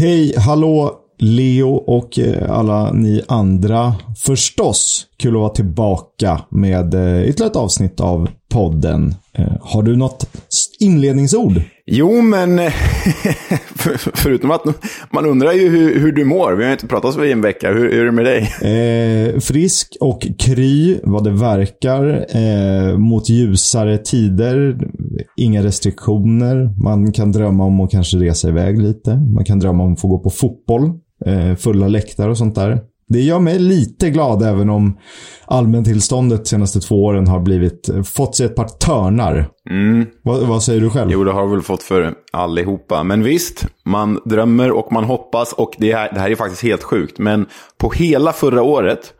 Hej, hallå Leo och eh, alla ni andra. Förstås, kul att vara tillbaka med eh, ytterligare ett avsnitt av podden. Eh, har du något inledningsord? Jo, men för, förutom att man undrar ju hur, hur, du mår. Vi har inte pratat så i en vecka. Hur, hur är det med dig? Eh, frisk och kry vad det verkar. Eh, mot ljusare tider. Inga restriktioner. Man kan drömma om att kanske resa iväg lite. Man kan drömma om att få gå på fotboll. Eh, fulla läktare och sånt där. Det gör mig lite glad även om allmäntillståndet de senaste två åren har blivit, fått sig ett par törnar. Mm. Vad, vad, säger du själv? Jo, det har väl fått för allihopa. Men visst, man drömmer och man hoppas och det här, det här är faktiskt helt sjukt. Men på hela förra året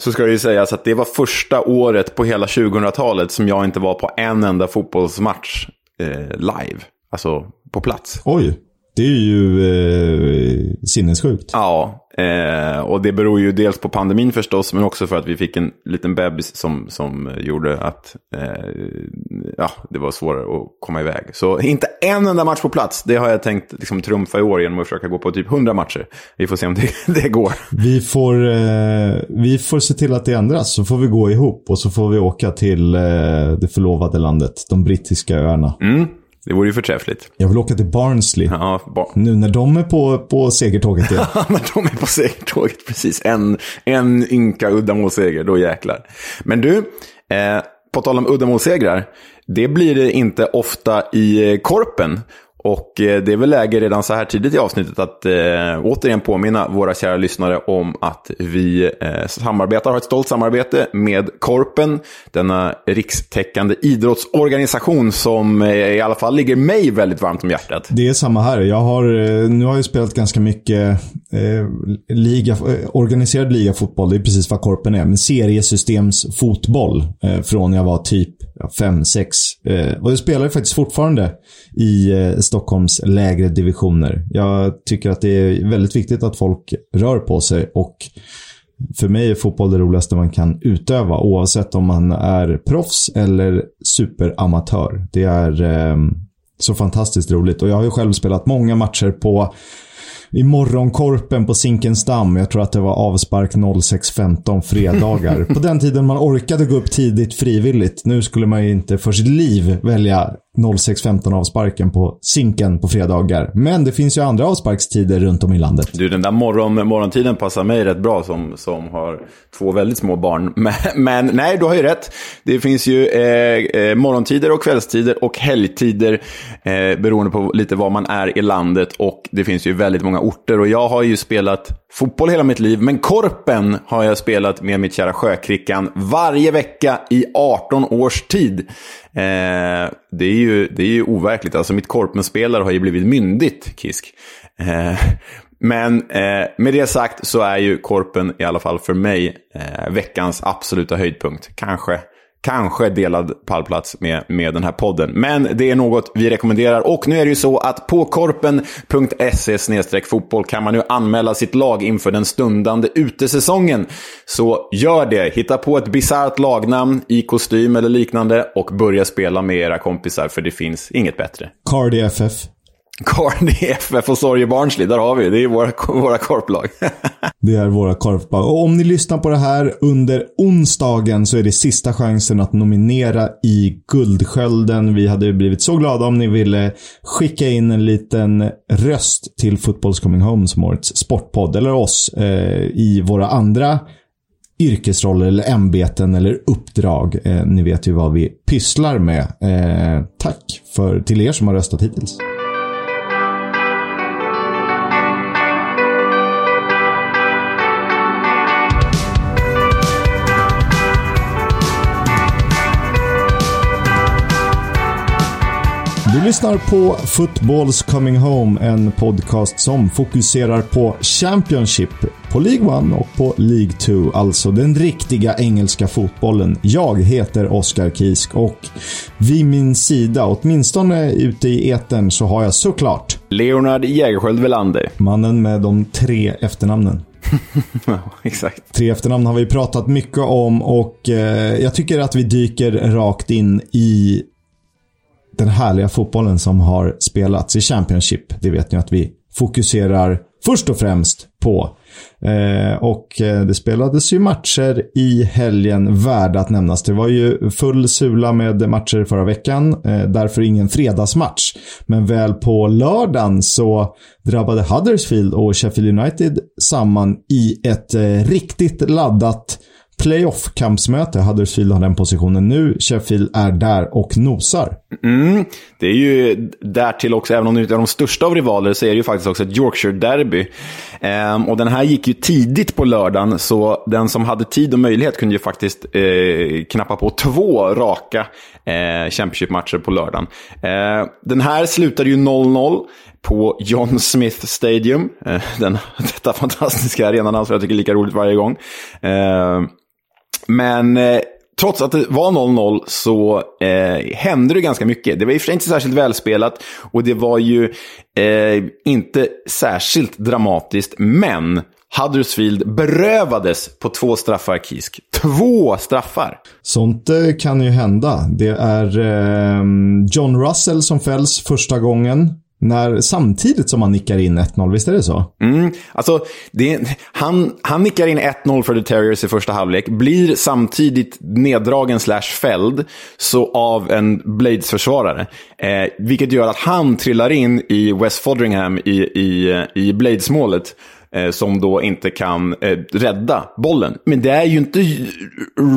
så ska det ju sägas att det var första året på hela 2000-talet som jag inte var på en enda fotbollsmatch eh, live. Alltså på plats. Oj. Det är ju eh, sinnessjukt. Ja, eh, och det beror ju dels på pandemin förstås, men också för att vi fick en liten bebis som, som gjorde att eh, ja, det var svårare att komma iväg. Så inte en enda match på plats, det har jag tänkt liksom, trumfa i år genom att försöka gå på typ 100 matcher. Vi får se om det, det går. Vi får, eh, vi får se till att det ändras, så får vi gå ihop och så får vi åka till eh, det förlovade landet, de brittiska öarna. Mm. Det vore ju förträffligt. Jag vill åka till Barnsley. Ja, bar nu när de är på, på segertåget igen. när de är på segertåget, precis. En, en ynka uddamålsseger, då jäklar. Men du, eh, på tal om uddamålssegrar. Det blir det inte ofta i eh, Korpen. Och eh, det är väl läge redan så här tidigt i avsnittet att eh, återigen påminna våra kära lyssnare om att vi eh, samarbetar, har ett stolt samarbete med Korpen, denna rikstäckande idrottsorganisation som eh, i alla fall ligger mig väldigt varmt om hjärtat. Det är samma här. Jag har, eh, nu har jag spelat ganska mycket eh, liga, eh, organiserad ligafotboll, det är precis vad Korpen är, men seriesystemsfotboll eh, från jag var typ 5-6. Eh, och jag spelar faktiskt fortfarande i eh, Stockholms lägre divisioner. Jag tycker att det är väldigt viktigt att folk rör på sig och för mig är fotboll det roligaste man kan utöva oavsett om man är proffs eller superamatör. Det är eh, så fantastiskt roligt och jag har ju själv spelat många matcher på i morgonkorpen på Zinkensdamm. Jag tror att det var avspark 06.15 fredagar. på den tiden man orkade gå upp tidigt frivilligt. Nu skulle man ju inte för sitt liv välja 06.15 avsparken på Zinken på fredagar. Men det finns ju andra avsparkstider runt om i landet. Du, den där morgon, morgontiden passar mig rätt bra som, som har två väldigt små barn. Men, men nej, du har ju rätt. Det finns ju eh, eh, morgontider och kvällstider och helgtider eh, beroende på lite var man är i landet. Och det finns ju väldigt många orter. Och jag har ju spelat fotboll hela mitt liv, men Korpen har jag spelat med mitt kära Sjökrickan varje vecka i 18 års tid. Eh, det, är ju, det är ju overkligt. Alltså mitt Korpen-spelare har ju blivit myndigt, Kisk. Eh, men eh, med det sagt så är ju Korpen i alla fall för mig eh, veckans absoluta höjdpunkt. Kanske kanske delad pallplats med, med den här podden. Men det är något vi rekommenderar. Och nu är det ju så att på korpen.se fotboll kan man nu anmäla sitt lag inför den stundande utesäsongen. Så gör det. Hitta på ett bisarrt lagnamn i kostym eller liknande och börja spela med era kompisar för det finns inget bättre. Cardi FF. Cardi FF och Sorge Barnsley, där har vi det. är våra, våra korplag. det är våra korplag. Och om ni lyssnar på det här under onsdagen så är det sista chansen att nominera i Guldskölden. Vi hade blivit så glada om ni ville skicka in en liten röst till Football's Coming Home som årets sportpodd. Eller oss eh, i våra andra yrkesroller eller ämbeten eller uppdrag. Eh, ni vet ju vad vi pysslar med. Eh, tack för, till er som har röstat hittills. Du lyssnar på Footballs Coming Home, en podcast som fokuserar på Championship, på League 1 och på League 2, alltså den riktiga engelska fotbollen. Jag heter Oskar Kisk och vid min sida, åtminstone ute i etern, så har jag såklart Leonard Jägerskiöld Welander. Mannen med de tre efternamnen. ja, exakt. Tre efternamn har vi pratat mycket om och eh, jag tycker att vi dyker rakt in i den härliga fotbollen som har spelats i Championship. Det vet ni att vi fokuserar först och främst på. Eh, och eh, det spelades ju matcher i helgen värda att nämnas. Det var ju full sula med matcher förra veckan, eh, därför ingen fredagsmatch. Men väl på lördagen så drabbade Huddersfield och Sheffield United samman i ett eh, riktigt laddat playoff-kampsmöte. Huddersfield har den positionen nu. Sheffield är där och nosar. Mm, det är ju därtill också, även om det inte är de största av rivaler, så är det ju faktiskt också ett Yorkshire-derby. Ehm, och den här gick ju tidigt på lördagen, så den som hade tid och möjlighet kunde ju faktiskt eh, knappa på två raka eh, Championship-matcher på lördagen. Ehm, den här slutade ju 0-0 på John Smith Stadium. Eh, den, detta fantastiska arenan som jag tycker är lika roligt varje gång. Eh, men eh, trots att det var 0-0 så eh, hände det ganska mycket. Det var i och för sig inte särskilt välspelat och det var ju eh, inte särskilt dramatiskt. Men Huddersfield berövades på två straffar, Kisk. Två straffar! Sånt eh, kan ju hända. Det är eh, John Russell som fälls första gången. När, samtidigt som han nickar in 1-0, visst är det så? Mm, alltså, det, han, han nickar in 1-0 för The Terriers i första halvlek, blir samtidigt neddragen slash fälld så av en Blades-försvarare. Eh, vilket gör att han trillar in i West Fodringham i, i, i Blades-målet eh, som då inte kan eh, rädda bollen. Men det är ju inte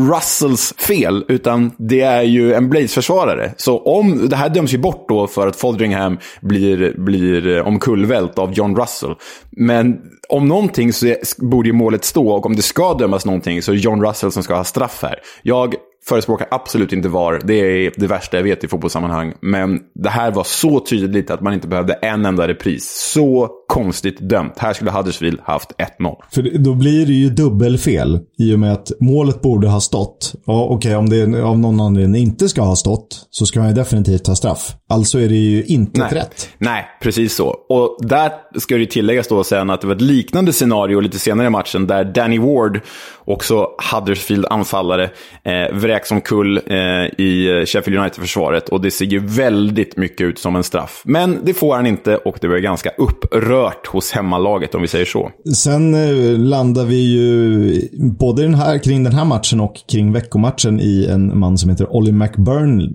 Russells fel, utan det är ju en Blades-försvarare. Så om, det här döms ju bort då för att Fodringham blir, blir eh, omkullvält av John Russell. Men om någonting så borde ju målet stå och om det ska dömas någonting så är det John Russell som ska ha straff här. Jag förespråkar absolut inte VAR. Det är det värsta jag vet i fotbollssammanhang. Men det här var så tydligt att man inte behövde en enda repris. Så konstigt dömt. Här skulle Huddersfield haft 1-0. För då blir det ju dubbelfel i och med att målet borde ha stått. Ja, okej, okay, om det av någon anledning inte ska ha stått så ska han ju definitivt ha straff. Alltså är det ju inte Nej. rätt. Nej, precis så. Och där ska det tilläggas då sen att det var ett liknande scenario lite senare i matchen där Danny Ward, också Huddersfield-anfallare, eh, vräks omkull eh, i Sheffield United-försvaret. Och det ser ju väldigt mycket ut som en straff. Men det får han inte och det var ganska upprört hos hemmalaget om vi säger så. Sen eh, landar vi ju både den här, kring den här matchen och kring veckomatchen i en man som heter Ollie McBurnley.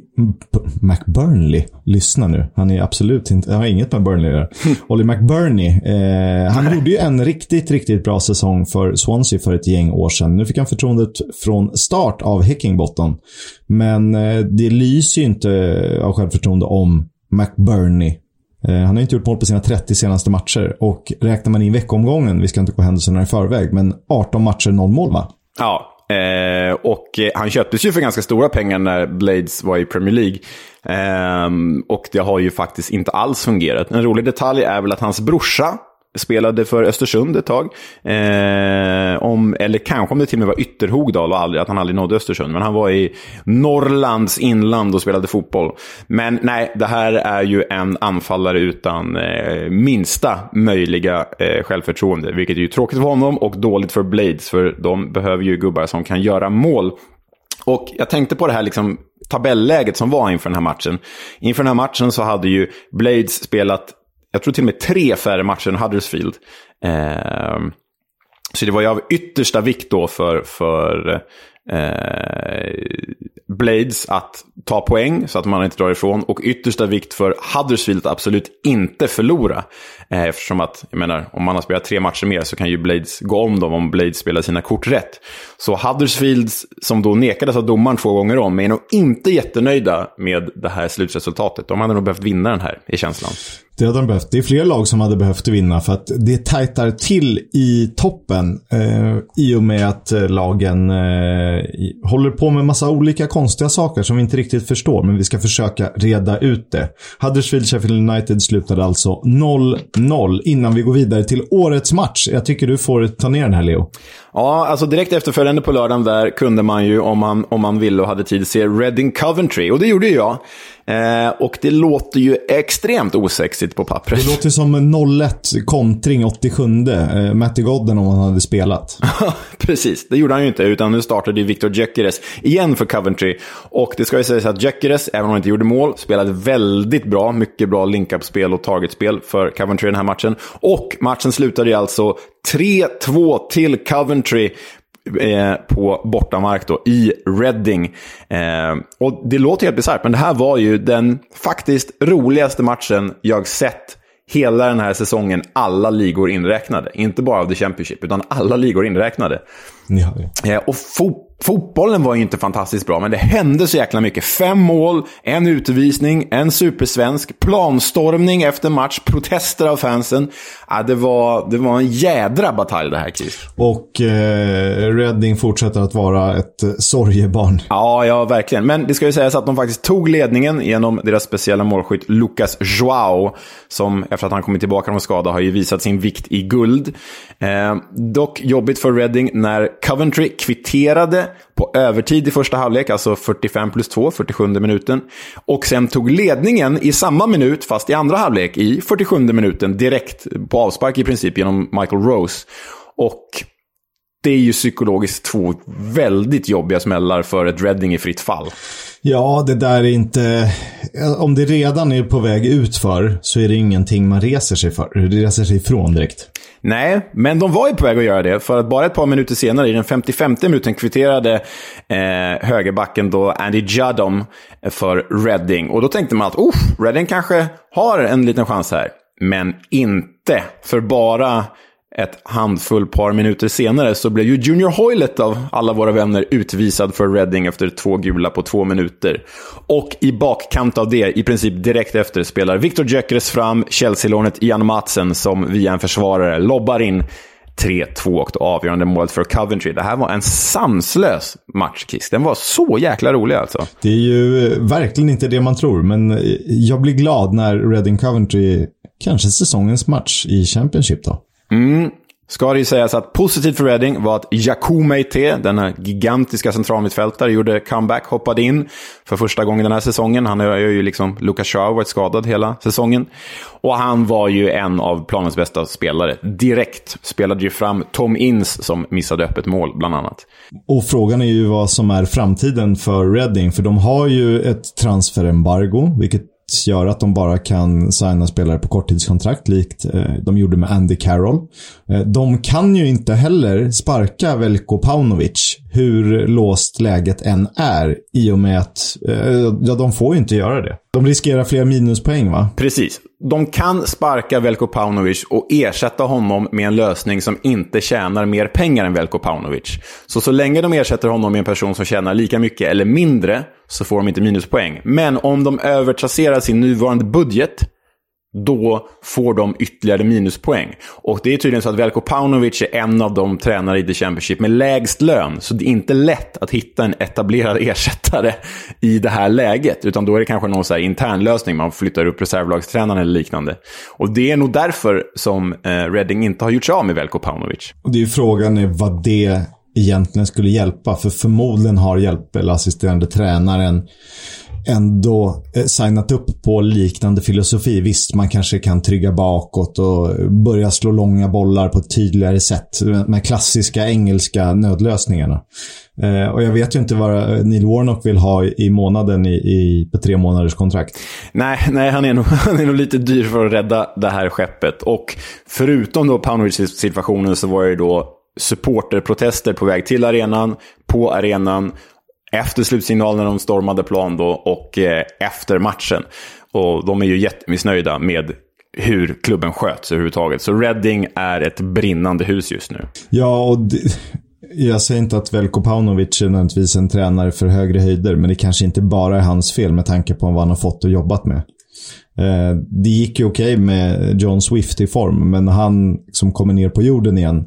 McBurnley? Lyssna nu. Han är absolut inte, har inget med Burnley att göra. Ollie McBurney. Eh, han gjorde ju en riktigt, riktigt bra säsong för Swansea för ett gäng år sedan. Nu fick han förtroendet från start av Hickingbotten. Men eh, det lyser ju inte eh, av självförtroende om McBurney. Eh, han har inte gjort mål på sina 30 senaste matcher och räknar man in veckomgången, vi ska inte gå händelserna i förväg, men 18 matcher, 0 mål va? Ja, Eh, och eh, han köptes ju för ganska stora pengar när Blades var i Premier League. Eh, och det har ju faktiskt inte alls fungerat. En rolig detalj är väl att hans brorsa spelade för Östersund ett tag. Eh, om, eller kanske om det till och med var Ytterhogdal och aldrig, att han aldrig nådde Östersund. Men han var i Norrlands inland och spelade fotboll. Men nej, det här är ju en anfallare utan eh, minsta möjliga eh, självförtroende. Vilket är ju tråkigt för honom och dåligt för Blades. För de behöver ju gubbar som kan göra mål. Och jag tänkte på det här liksom tabelläget som var inför den här matchen. Inför den här matchen så hade ju Blades spelat jag tror till och med tre färre matcher än Huddersfield. Eh, så det var ju av yttersta vikt då för, för eh, Blades att ta poäng så att man inte drar ifrån. Och yttersta vikt för Huddersfield att absolut inte förlora. Eh, eftersom att, jag menar, om man har spelat tre matcher mer så kan ju Blades gå om dem om Blades spelar sina kort rätt. Så Huddersfield, som då nekades av domaren två gånger om, är nog inte jättenöjda med det här slutresultatet. De hade nog behövt vinna den här, i känslan. Det hade de behövt. Det är fler lag som hade behövt vinna för att det tajtar till i toppen eh, i och med att eh, lagen eh, håller på med massa olika konstiga saker som vi inte riktigt förstår. Men vi ska försöka reda ut det. Huddersfield Sheffield United slutade alltså 0-0 innan vi går vidare till årets match. Jag tycker du får ta ner den här Leo. Ja, alltså direkt efterföljande på lördagen där kunde man ju, om man, om man ville och hade tid, se Reading Coventry. Och det gjorde jag. Eh, och det låter ju extremt osexigt på pappret. Det låter som 0-1 kontring 87. Eh, Matty Godden om han hade spelat. Precis, det gjorde han ju inte. Utan nu startade ju Victor Gyökeres igen för Coventry. Och det ska ju sägas att Gyökeres, även om han inte gjorde mål, spelade väldigt bra. Mycket bra link-up-spel och targetspel för Coventry den här matchen. Och matchen slutade ju alltså 3-2 till Coventry eh, på bortamark då, i Reading. Eh, och det låter helt bisarrt, men det här var ju den faktiskt roligaste matchen jag sett hela den här säsongen, alla ligor inräknade. Inte bara av The Championship, utan alla ligor inräknade. Ja, ja. och fo fotbollen var ju inte fantastiskt bra, men det hände så jäkla mycket. Fem mål, en utvisning, en supersvensk, planstormning efter match, protester av fansen. Ja, det, var, det var en jädra batalj det här, Chris. Och eh, Reading fortsätter att vara ett eh, sorgebarn. Ja, ja, verkligen. Men det ska ju sägas att de faktiskt tog ledningen genom deras speciella målskytt Lucas Joao, som efter att han kommit tillbaka från skada har ju visat sin vikt i guld. Eh, dock jobbigt för Reading när Coventry kvitterade på övertid i första halvlek, alltså 45 plus 2, 47 minuten. Och sen tog ledningen i samma minut, fast i andra halvlek, i 47 minuten, direkt på avspark i princip genom Michael Rose. Och det är ju psykologiskt två väldigt jobbiga smällar för ett Reading i fritt fall. Ja, det där är inte... Om det redan är på väg ut för så är det ingenting man reser sig för. Reser sig ifrån direkt. Nej, men de var ju på väg att göra det. För att bara ett par minuter senare, i den 55 minuten, kvitterade eh, högerbacken då Andy Juddom för Reading. Och då tänkte man att oh, Reading kanske har en liten chans här. Men inte. För bara ett handfull par minuter senare så blev ju Junior Hoylett av alla våra vänner utvisad för Reading efter två gula på två minuter. Och i bakkant av det, i princip direkt efter, spelar Victor Gyökeres fram Chelsea-lånet Ian Matsen som via en försvarare lobbar in 3-2 och det avgörande målet för Coventry. Det här var en sanslös match, Kiss. Den var så jäkla rolig alltså. Det är ju eh, verkligen inte det man tror, men eh, jag blir glad när Reading Coventry kanske säsongens match i Championship då. Mm. Ska det ju sägas att positivt för Reading var att Jakou Meite, denna gigantiska centralmittfältare, gjorde comeback, hoppade in för första gången den här säsongen. Han har ju liksom, Lucas Shaw varit skadad hela säsongen. Och han var ju en av planens bästa spelare. Direkt spelade ju fram Tom Inns som missade öppet mål, bland annat. Och frågan är ju vad som är framtiden för Reading, för de har ju ett transferembargo, vilket gör att de bara kan signa spelare på korttidskontrakt likt eh, de gjorde med Andy Carroll. Eh, de kan ju inte heller sparka Veljko Paunovic hur låst läget än är i och med att eh, ja, de får ju inte göra det. De riskerar fler minuspoäng va? Precis. De kan sparka Veljko Paunovic och ersätta honom med en lösning som inte tjänar mer pengar än Veljko Paunovic. Så så länge de ersätter honom med en person som tjänar lika mycket eller mindre så får de inte minuspoäng. Men om de övertrasserar sin nuvarande budget då får de ytterligare minuspoäng. Och det är tydligen så att Velko Paunovic är en av de tränare i The Championship med lägst lön. Så det är inte lätt att hitta en etablerad ersättare i det här läget. Utan då är det kanske någon så här intern lösning. Man flyttar upp reservlagstränaren eller liknande. Och det är nog därför som eh, Reading inte har gjort sig av med Velko Paunovic. Och det är frågan är vad det egentligen skulle hjälpa. För förmodligen har hjälp eller assisterande tränaren ändå eh, signat upp på liknande filosofi. Visst, man kanske kan trygga bakåt och börja slå långa bollar på ett tydligare sätt. Med klassiska engelska nödlösningarna. Eh, och jag vet ju inte vad eh, Neil Warnock vill ha i månaden i, i, på tre månaders kontrakt. Nej, nej han, är nog, han är nog lite dyr för att rädda det här skeppet. Och förutom då Poundridge-situationen så var det då supporterprotester på väg till arenan, på arenan efter slutsignalen när de stormade plan då och eh, efter matchen. Och de är ju jättemissnöjda med hur klubben sköts överhuvudtaget. Så Reading är ett brinnande hus just nu. Ja, och det, jag säger inte att Velko Paunovic är nödvändigtvis en tränare för högre höjder, men det kanske inte bara är hans fel med tanke på vad han har fått och jobbat med. Eh, det gick ju okej okay med John Swift i form, men han som kommer ner på jorden igen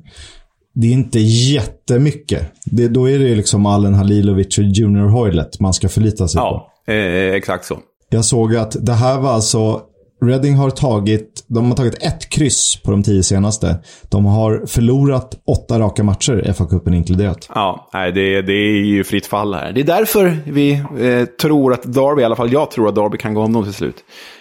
det är inte jättemycket. Det, då är det liksom Allen Halilovic och Junior Hoylet man ska förlita sig ja, på. Ja, eh, exakt så. Jag såg att det här var alltså Reading har tagit, de har tagit ett kryss på de tio senaste. De har förlorat åtta raka matcher, FA-cupen inkluderat. Ja, nej, det, det är ju fritt fall här. Det är därför vi eh, tror att Derby, i alla fall jag tror att Derby kan gå om dem till slut.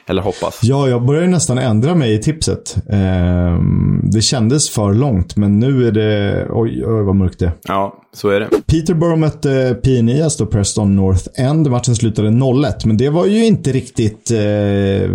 Eller hoppas. Ja, jag börjar nästan ändra mig i tipset. Eh, det kändes för långt, men nu är det... Oj, oj vad mörkt det Ja, så är det. Peterborough mötte Pioneers då Preston North End. Matchen slutade 0-1, men det var ju inte riktigt eh,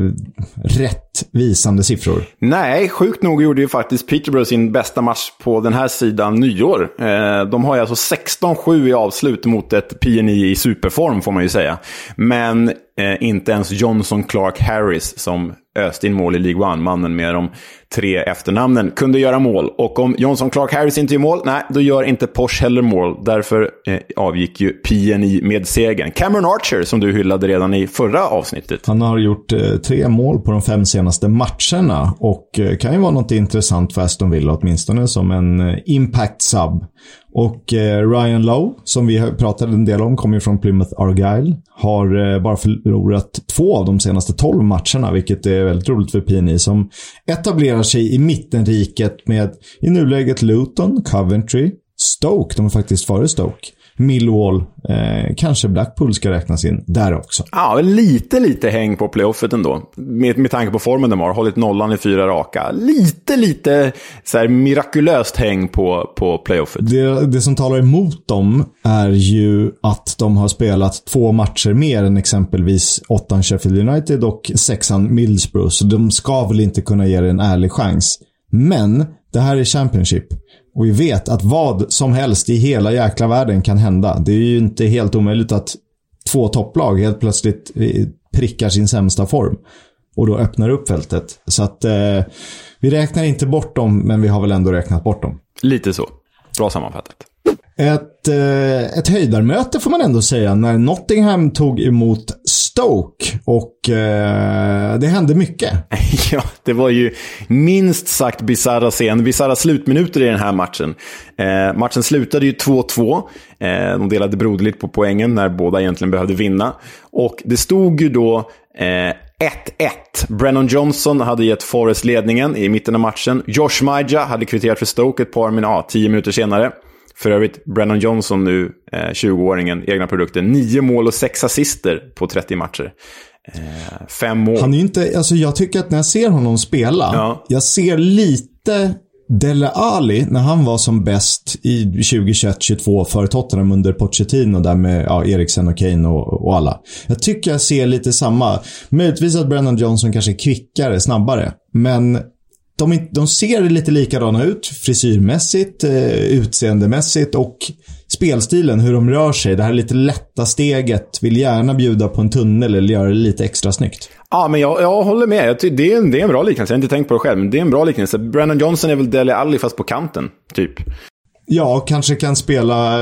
rättvisande siffror. Nej, sjukt nog gjorde ju faktiskt Peterborough sin bästa match på den här sidan nyår. Eh, de har ju alltså 16-7 i avslut mot ett PNI i superform, får man ju säga. Men eh, inte ens Johnson Clark Harris, som öste in mål i League One, mannen med de tre efternamnen, kunde göra mål. Och om Johnson Clark Harris inte gör mål, nej, då gör inte Porsche heller mål. Därför eh, avgick ju PNI med segern. Cameron Archer, som du hyllade redan i förra avsnittet. Han har gjort eh, tre mål på de fem senaste matcherna och eh, kan ju vara något intressant för Aston Villa, åtminstone som en eh, impact sub. Och eh, Ryan Lowe, som vi pratade en del om, kommer ju från Plymouth Argyle. Har eh, bara förlorat två av de senaste tolv matcherna, vilket är väldigt roligt för PNI som etablerar sig i mittenriket med i nuläget Luton, Coventry, Stoke. De är faktiskt före Stoke. Millwall, eh, kanske Blackpool ska räknas in där också. Ja, lite, lite häng på playoffet ändå. Med, med tanke på formen de har. Hållit nollan i fyra raka. Lite, lite så här, mirakulöst häng på, på playoffet. Det, det som talar emot dem är ju att de har spelat två matcher mer än exempelvis åttan Sheffield United och sexan Middlesbrough. Så de ska väl inte kunna ge det en ärlig chans. Men det här är Championship. Och vi vet att vad som helst i hela jäkla världen kan hända. Det är ju inte helt omöjligt att två topplag helt plötsligt eh, prickar sin sämsta form. Och då öppnar upp fältet. Så att eh, vi räknar inte bort dem, men vi har väl ändå räknat bort dem. Lite så. Bra sammanfattat. Ett, eh, ett höjdarmöte får man ändå säga när Nottingham tog emot Stoke. Och eh, det hände mycket. ja, det var ju minst sagt bisarra scen. Bisarra slutminuter i den här matchen. Eh, matchen slutade ju 2-2. Eh, de delade broderligt på poängen när båda egentligen behövde vinna. Och det stod ju då eh, 1-1. Brennan Johnson hade gett Forrest ledningen i mitten av matchen. Josh Maja hade kvitterat för Stoke ett par minuter, ja, tio minuter senare. För övrigt, Brennan Johnson nu, eh, 20-åringen, egna produkter. Nio mål och sex assister på 30 matcher. Eh, fem mål. Han är inte, alltså jag tycker att när jag ser honom spela, ja. jag ser lite Dele Ali, när han var som bäst i 2021-22 för Tottenham under Pochettino där med ja, Eriksen och Kane och, och, alla. Jag tycker jag ser lite samma. Möjligtvis att Brennan Johnson kanske är kvickare, snabbare. Men de, de ser lite likadana ut frisyrmässigt, eh, utseendemässigt och spelstilen, hur de rör sig. Det här lite lätta steget, vill gärna bjuda på en tunnel eller göra det lite extra snyggt. Ja, men jag, jag håller med. Det är, en, det är en bra liknelse. Jag har inte tänkt på det själv, men det är en bra liknelse. Brandon Johnson är väl Dele Alli fast på kanten, typ. Ja, kanske kan spela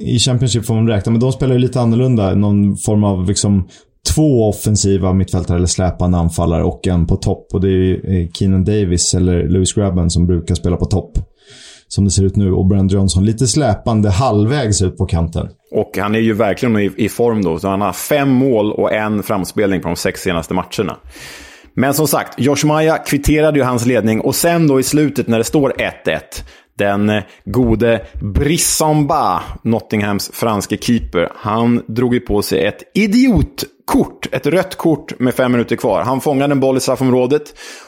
i Championship får man räkna, men de spelar ju lite annorlunda. Någon form av liksom två offensiva mittfältare eller släpande anfallare och en på topp. Och det är eh, Keenan Davis eller Lewis Grabban som brukar spela på topp. Som det ser ut nu. Och Brand Johnson lite släpande halvvägs ut på kanten. Och han är ju verkligen i, i form då. Så han har fem mål och en framspelning på de sex senaste matcherna. Men som sagt, Josh Maja kvitterade ju hans ledning och sen då i slutet när det står 1-1 den eh, gode Brissamba, Nottinghams franske keeper, han drog ju på sig ett idiot idiotkort. Ett rött kort med fem minuter kvar. Han fångade en boll i straffområdet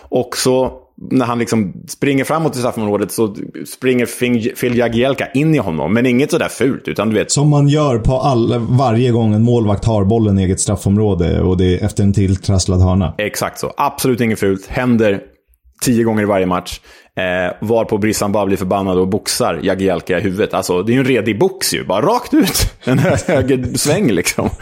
och så när han liksom springer framåt i straffområdet så springer Phil Jagielka in i honom. Men inget sådär fult, utan du vet. Som man gör på all, varje gång en målvakt har bollen i eget straffområde och det är efter en tilltrasslad hörna. Exakt så. Absolut inget fult. Händer tio gånger i varje match. Eh, varpå Brissan bara blir förbannad och boxar Jagielka i huvudet. Alltså, det är ju en redig box ju. Bara rakt ut. En höger sväng liksom.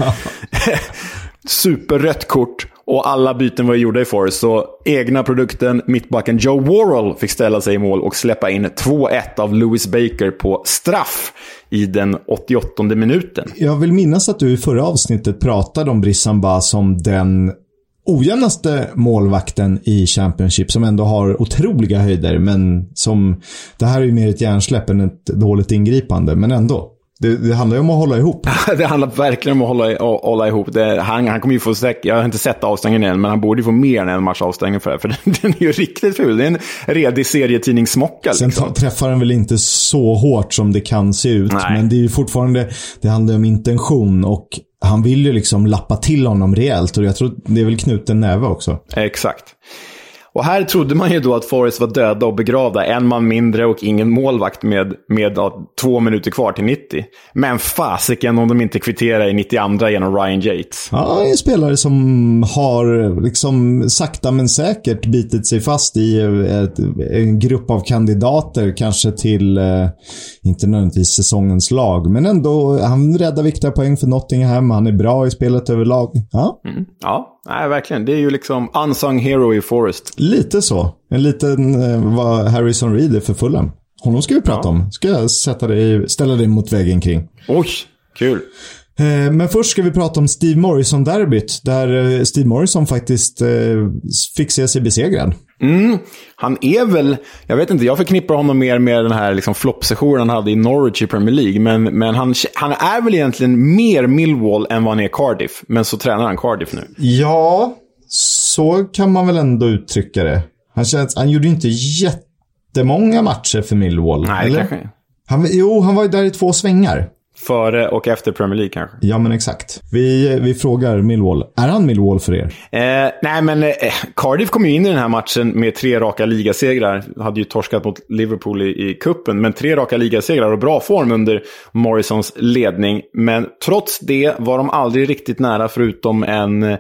Superrött kort. Och alla byten var gjorda i Forest. Så egna produkten, mittbacken Joe Worrell fick ställa sig i mål och släppa in 2-1 av Lewis Baker på straff i den 88 minuten. Jag vill minnas att du i förra avsnittet pratade om Brissan som den ojämnaste målvakten i Championship som ändå har otroliga höjder men som... Det här är ju mer ett hjärnsläpp än ett dåligt ingripande, men ändå. Det, det handlar ju om att hålla ihop. det handlar verkligen om att hålla, hålla ihop. Det, han, han kommer ju få, jag har inte sett avstängningen än, men han borde ju få mer än en match avstängning för det. För den, den är ju riktigt ful. Det är en redig serietidningssmocka. Sen liksom. träffar den väl inte så hårt som det kan se ut. Nej. Men det är ju fortfarande, det handlar om intention och han vill ju liksom lappa till honom rejält. Och jag tror det är väl knuten näve också. Exakt. Och här trodde man ju då att Forrest var döda och begravda. En man mindre och ingen målvakt med, med ja, två minuter kvar till 90. Men fasiken om de inte kvitterar i 92 genom Ryan Yates. Ja, en spelare som har liksom sakta men säkert bitit sig fast i ett, en grupp av kandidater. Kanske till, eh, inte nödvändigtvis säsongens lag, men ändå. Han räddar viktiga poäng för Nottingham. Han är bra i spelet överlag. Ja, Mm. Ja, nej, verkligen. Det är ju liksom unsung hero i Forrest. lite så. En liten eh, vad Harrison Reed är för Fulham. Honom ska vi prata om. Ska jag sätta dig, ställa dig mot väggen kring. Oj, kul. Eh, Men först ska vi prata om Steve Morrison-derbyt. Där eh, Steve Morrison faktiskt eh, fick se sig besegrad. Mm, han är väl, jag vet inte, jag förknippar honom mer med den här liksom floppsessionen han hade i Norwich i Premier League. Men, men han, han är väl egentligen mer Millwall än vad han är Cardiff. Men så tränar han Cardiff nu. Ja, så kan man väl ändå uttrycka det. Han, känns, han gjorde ju inte jättemånga matcher för Millwall. Nej, eller? kanske. Han, jo, han var ju där i två svängar. Före och efter Premier League kanske. Ja, men exakt. Vi, vi frågar Millwall. Är han Millwall för er? Eh, nej, men eh, Cardiff kom ju in i den här matchen med tre raka ligasegrar. Hade ju torskat mot Liverpool i, i kuppen men tre raka ligasegrar och bra form under Morrisons ledning. Men trots det var de aldrig riktigt nära förutom en eh,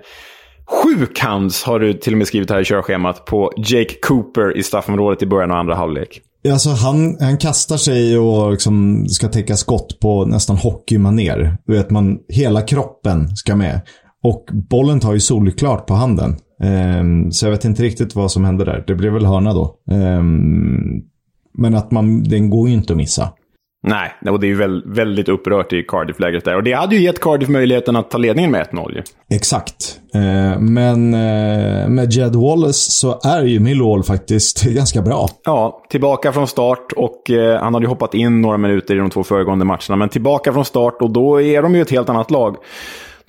sjuk hands, har du till och med skrivit här i körschemat, på Jake Cooper i straffområdet i början av andra halvlek. Alltså han, han kastar sig och liksom ska täcka skott på nästan hockeymaner. Du vet, man, hela kroppen ska med. Och bollen tar ju solklart på handen. Um, så jag vet inte riktigt vad som hände där. Det blev väl hörna då. Um, men att man, den går ju inte att missa. Nej, och det är ju väl, väldigt upprört i Cardiff-lägret där. Och det hade ju gett Cardiff möjligheten att ta ledningen med 1-0 ju. Exakt. Eh, men eh, med Jed Wallace så är ju Millwall faktiskt ganska bra. Ja, tillbaka från start och eh, han hade ju hoppat in några minuter i de två föregående matcherna. Men tillbaka från start och då är de ju ett helt annat lag.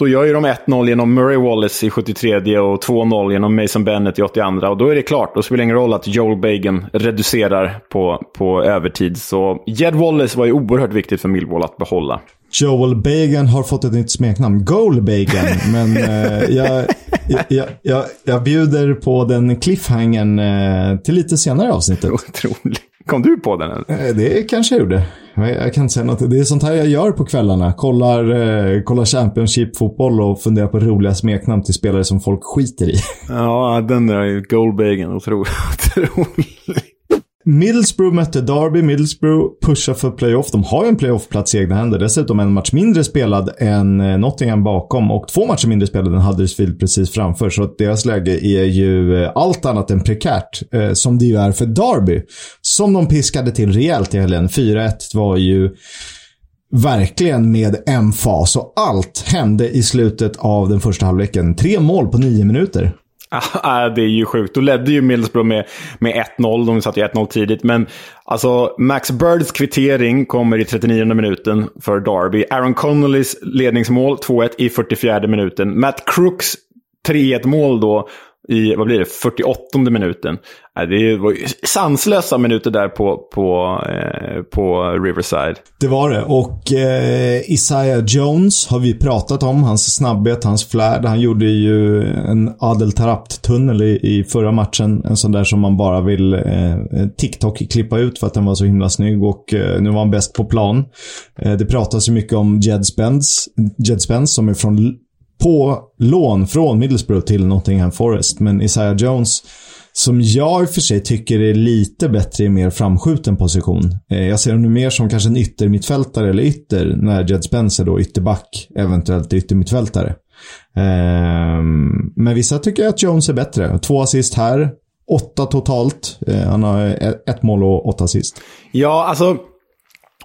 Då gör ju de 1-0 genom Murray Wallace i 73 och 2-0 genom Mason Bennett i 82 Och då är det klart. Då spelar det ingen roll att Joel Bagan reducerar på, på övertid. Så Jed Wallace var ju oerhört viktigt för Millwall att behålla. Joel Bagan har fått ett nytt smeknamn. Goal Bagan. Men eh, jag, jag, jag, jag bjuder på den cliffhangern eh, till lite senare i avsnittet. Otroligt. Kom du på den? Eller? Eh, Det kanske jag gjorde. Jag, kan inte säga något. Det är sånt här jag gör på kvällarna. Kollar, eh, kollar Championship-fotboll och funderar på roliga smeknamn till spelare som folk skiter i. Ja, den där är ju Goldbagen. Middlesbrough mötte Derby. Middlesbrough pushar för playoff. De har ju en playoffplats i egna händer. Dessutom en match mindre spelad än eh, Nottingham bakom och två matcher mindre spelade än Huddersfield precis framför. Så att deras läge är ju eh, allt annat än prekärt. Eh, som det ju är för Derby. Som de piskade till rejält i helgen. 4-1 var ju verkligen med emfas och allt hände i slutet av den första halvleken. Tre mål på nio minuter. Ah, det är ju sjukt. Då ledde ju Middlesbrough med, med 1-0. De satt ju 1-0 tidigt. Men alltså, Max Birds kvittering kommer i 39 minuten för Derby. Aaron Connollys ledningsmål 2-1 i 44 minuten. Matt Crooks 3-1 mål då i, vad blir det, 48 minuten. Det var ju sanslösa minuter där på, på, eh, på Riverside. Det var det. Och eh, Isaiah Jones har vi pratat om. Hans snabbhet, hans flärd. Han gjorde ju en Adel Tarapt-tunnel i, i förra matchen. En sån där som man bara vill eh, TikTok-klippa ut för att den var så himla snygg. Och eh, nu var han bäst på plan. Eh, det pratas ju mycket om Jed Spence, Jed Spence som är från, på lån från Middlesbrough till Nottingham Forest. Men Isaiah Jones som jag i och för sig tycker är lite bättre i mer framskjuten position. Eh, jag ser honom mer som kanske en yttermittfältare eller ytter, när Jed Spencer då ytterback, eventuellt yttermittfältare. Ehm, men vissa tycker att Jones är bättre. Två assist här, åtta totalt. Eh, han har ett- ett mål och åtta assist. Ja, alltså.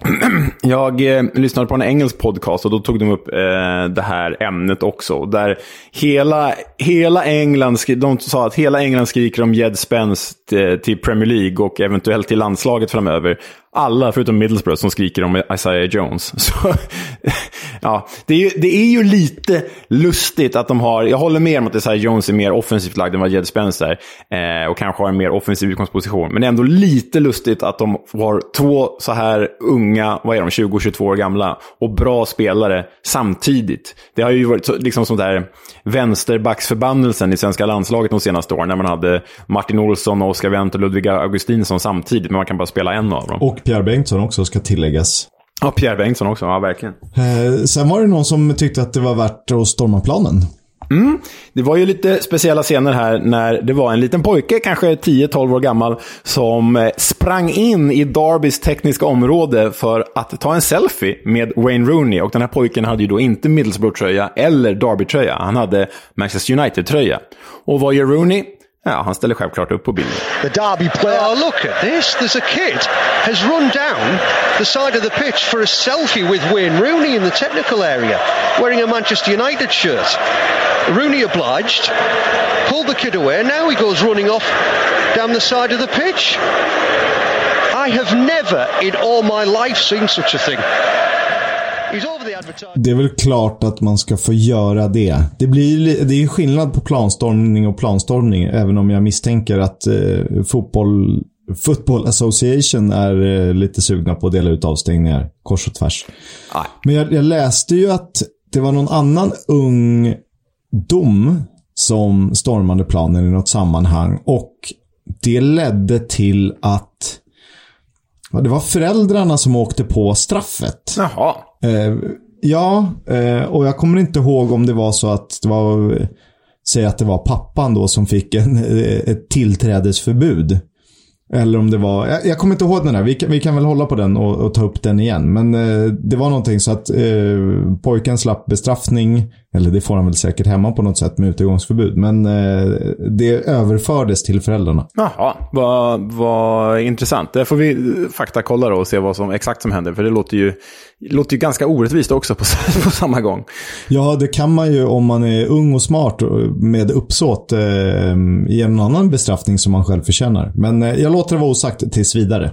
Jag eh, lyssnade på en engelsk podcast och då tog de upp eh, det här ämnet också. Där hela, hela England, skri- de sa att hela England skriker om Jed Spence eh, till Premier League och eventuellt till landslaget framöver alla förutom Middlesbrough som skriker om Isaiah Jones. Så, ja, det, är ju, det är ju lite lustigt att de har... Jag håller med om att Isaiah Jones är mer offensivt lagd än vad Jed Spencer eh, och kanske har en mer offensiv utgångsposition. Men det är ändå lite lustigt att de har två så här unga, vad är de, 20-22 år gamla och bra spelare samtidigt. Det har ju varit så, liksom sånt där vänsterbacksförbannelsen i svenska landslaget de senaste åren när man hade Martin Olsson, Oskar Wendt och Ludvig Augustinsson samtidigt, men man kan bara spela en av dem. Och Pierre Bengtsson också ska tilläggas. Ja, Pierre Bengtsson också. Ja, verkligen. Eh, sen var det någon som tyckte att det var värt att storma planen. Mm. Det var ju lite speciella scener här när det var en liten pojke, kanske 10-12 år gammal, som eh, sprang in i Darbys tekniska område för att ta en selfie med Wayne Rooney. Och den här pojken hade ju då inte Middlesbrough-tröja eller Derby-tröja. Han hade Manchester United-tröja. Och vad gör Rooney? Ja, han ställer självklart upp på bilden. The Derby player. Oh, look at this. There's a kid has run down the side of the pitch for a selfie with Wayne Rooney in the technical area, wearing a Manchester United shirt. Rooney obliged, pulled the kid away, and now he goes running off down the side of the pitch. I have never in all my life seen such a thing. Det är väl klart att man ska få göra det. Det, blir, det är skillnad på planstormning och planstormning, även om jag misstänker att eh, fotboll, Football Association är eh, lite sugna på att dela ut avstängningar kors och tvärs. Nej. Men jag, jag läste ju att det var någon annan ung dom som stormade planen i något sammanhang och det ledde till att det var föräldrarna som åkte på straffet. Jaha. Eh, ja, eh, och jag kommer inte ihåg om det var så att det var, säg att det var pappan då som fick en, eh, ett tillträdesförbud. Eller om det var, jag, jag kommer inte ihåg den där. Vi kan, vi kan väl hålla på den och, och ta upp den igen. Men eh, det var någonting så att eh, pojken slapp bestraffning. Eller det får han väl säkert hemma på något sätt med utegångsförbud. Men eh, det överfördes till föräldrarna. Jaha, vad, vad intressant. Där får vi faktakolla då och se vad som exakt som händer. För det låter ju, låter ju ganska orättvist också på, på samma gång. Ja, det kan man ju om man är ung och smart med uppsåt eh, i en annan bestraffning som man själv förtjänar. Men eh, jag låter det vara osagt tills vidare.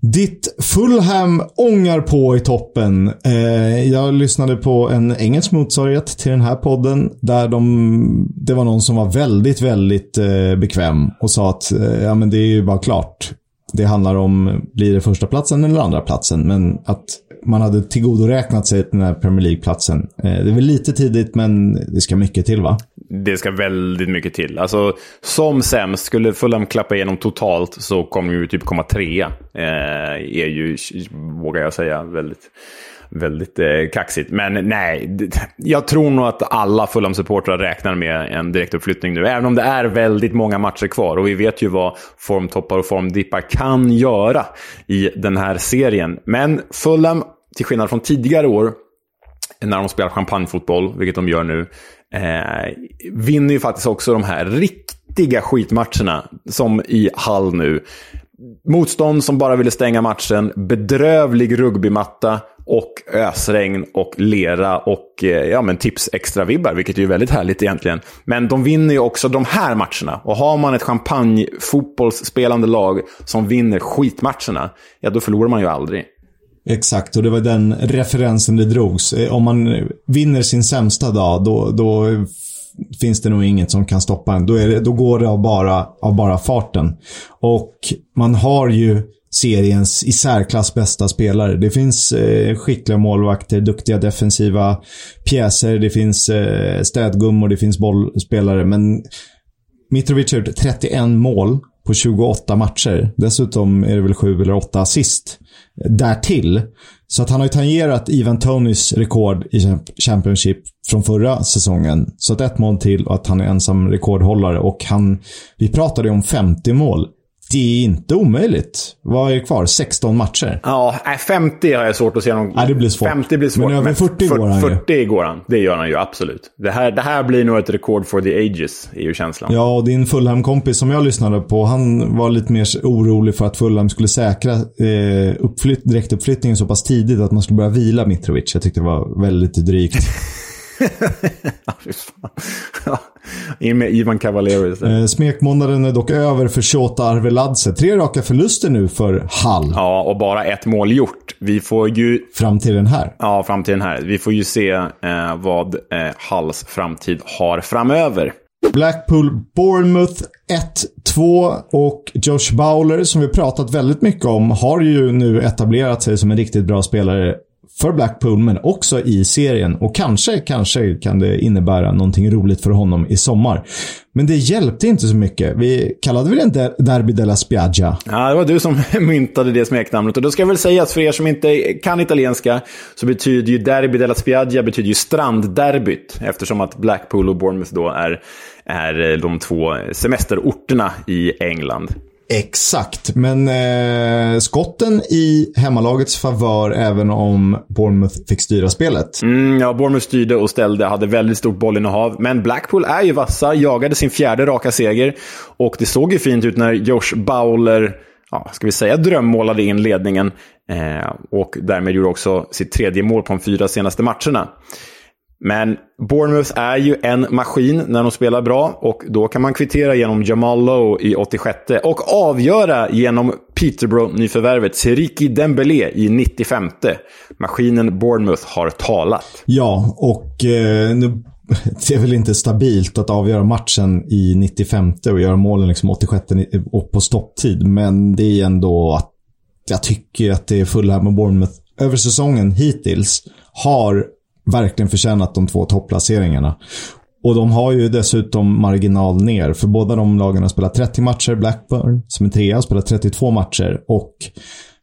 Ditt Fulham ångar på i toppen. Eh, jag lyssnade på en engelsk motsvarighet till den här podden. Där de, det var någon som var väldigt, väldigt eh, bekväm och sa att eh, ja, men det är ju bara klart. Det handlar om, blir det första platsen eller andra platsen Men att man hade tillgodoräknat sig den här Premier League-platsen. Eh, det är väl lite tidigt, men det ska mycket till va? Det ska väldigt mycket till. Alltså, som sämst, skulle Fulham klappa igenom totalt så kommer ju typ komma trea. Eh, är ju, vågar jag säga, väldigt väldigt eh, kaxigt. Men nej, jag tror nog att alla Fulham-supportrar räknar med en direktuppflyttning nu. Även om det är väldigt många matcher kvar. Och vi vet ju vad formtoppar och formdippar kan göra i den här serien. Men Fulham, till skillnad från tidigare år, när de spelar champagnefotboll, vilket de gör nu, eh, vinner ju faktiskt också de här riktiga skitmatcherna. Som i Hall nu. Motstånd som bara ville stänga matchen, bedrövlig rugbymatta och ösregn och lera och eh, ja, men tips extra vibbar, vilket är ju väldigt härligt egentligen. Men de vinner ju också de här matcherna. Och har man ett champagnefotbollsspelande lag som vinner skitmatcherna, ja då förlorar man ju aldrig. Exakt, och det var den referensen det drogs. Eh, om man vinner sin sämsta dag, då, då finns det nog inget som kan stoppa en. Då, det, då går det av bara, av bara farten. Och man har ju seriens i särklass bästa spelare. Det finns eh, skickliga målvakter, duktiga defensiva pjäser, det finns eh, städgummor, det finns bollspelare. Men Mitrovic har gjort 31 mål på 28 matcher. Dessutom är det väl 7 eller 8 assist därtill. Så att han har ju tangerat Ivan Tonys rekord i Championship från förra säsongen. Så att ett mål till och att han är ensam rekordhållare. Och han, vi pratade ju om 50 mål det är inte omöjligt. Vad är kvar? 16 matcher? Ja, 50 har jag svårt att se någon... Nej, det blir svårt. 50 blir svårt. Men över 40 går han 40 ju. går han. Det gör han ju absolut. Det här, det här blir nog ett rekord for the ages, är ju känslan. Ja, och din Fulham-kompis som jag lyssnade på, han var lite mer orolig för att Fulham skulle säkra eh, uppflytt, direktuppflyttningen så pass tidigt att man skulle börja vila Mitrovic. Jag tyckte det var väldigt drygt. ja, In med Ivan istället. Eh, smekmånaden är dock över för Shota Arveladze. Tre raka förluster nu för Hall. Ja, och bara ett mål gjort. Vi får ju... Fram till den här. Ja, fram till den här. Vi får ju se eh, vad eh, Halls framtid har framöver. Blackpool Bournemouth 1-2 och Josh Bowler, som vi pratat väldigt mycket om, har ju nu etablerat sig som en riktigt bra spelare för Blackpool, men också i serien. Och kanske, kanske kan det innebära någonting roligt för honom i sommar. Men det hjälpte inte så mycket. Vi kallade väl inte Derby della Spiaggia? Ja, det var du som myntade det smeknamnet. Och då ska jag väl säga att för er som inte kan italienska så betyder ju Derby della Spiaggia betyder ju strandderbyt. Eftersom att Blackpool och Bournemouth då är, är de två semesterorterna i England. Exakt, men eh, skotten i hemmalagets favör även om Bournemouth fick styra spelet. Mm, ja, Bournemouth styrde och ställde, hade väldigt stort bollinnehav. Men Blackpool är ju vassa, jagade sin fjärde raka seger. Och det såg ju fint ut när Josh Bowler, ja, ska vi säga drömmålade in ledningen. Eh, och därmed gjorde också sitt tredje mål på de fyra senaste matcherna. Men Bournemouth är ju en maskin när de spelar bra och då kan man kvittera genom Jamal Lowe i 86 och avgöra genom Peterborough-nyförvärvet Seriki Dembélé i 95. Maskinen Bournemouth har talat. Ja, och eh, nu, det är väl inte stabilt att avgöra matchen i 95 och göra målen liksom 86 och på stopptid, men det är ändå att jag tycker att det är Fulham och Bournemouth över säsongen hittills har verkligen förtjänat de två topplaceringarna. Och de har ju dessutom marginal ner, för båda de lagen har spelat 30 matcher. Blackburn, som är trea, har spelat 32 matcher. Och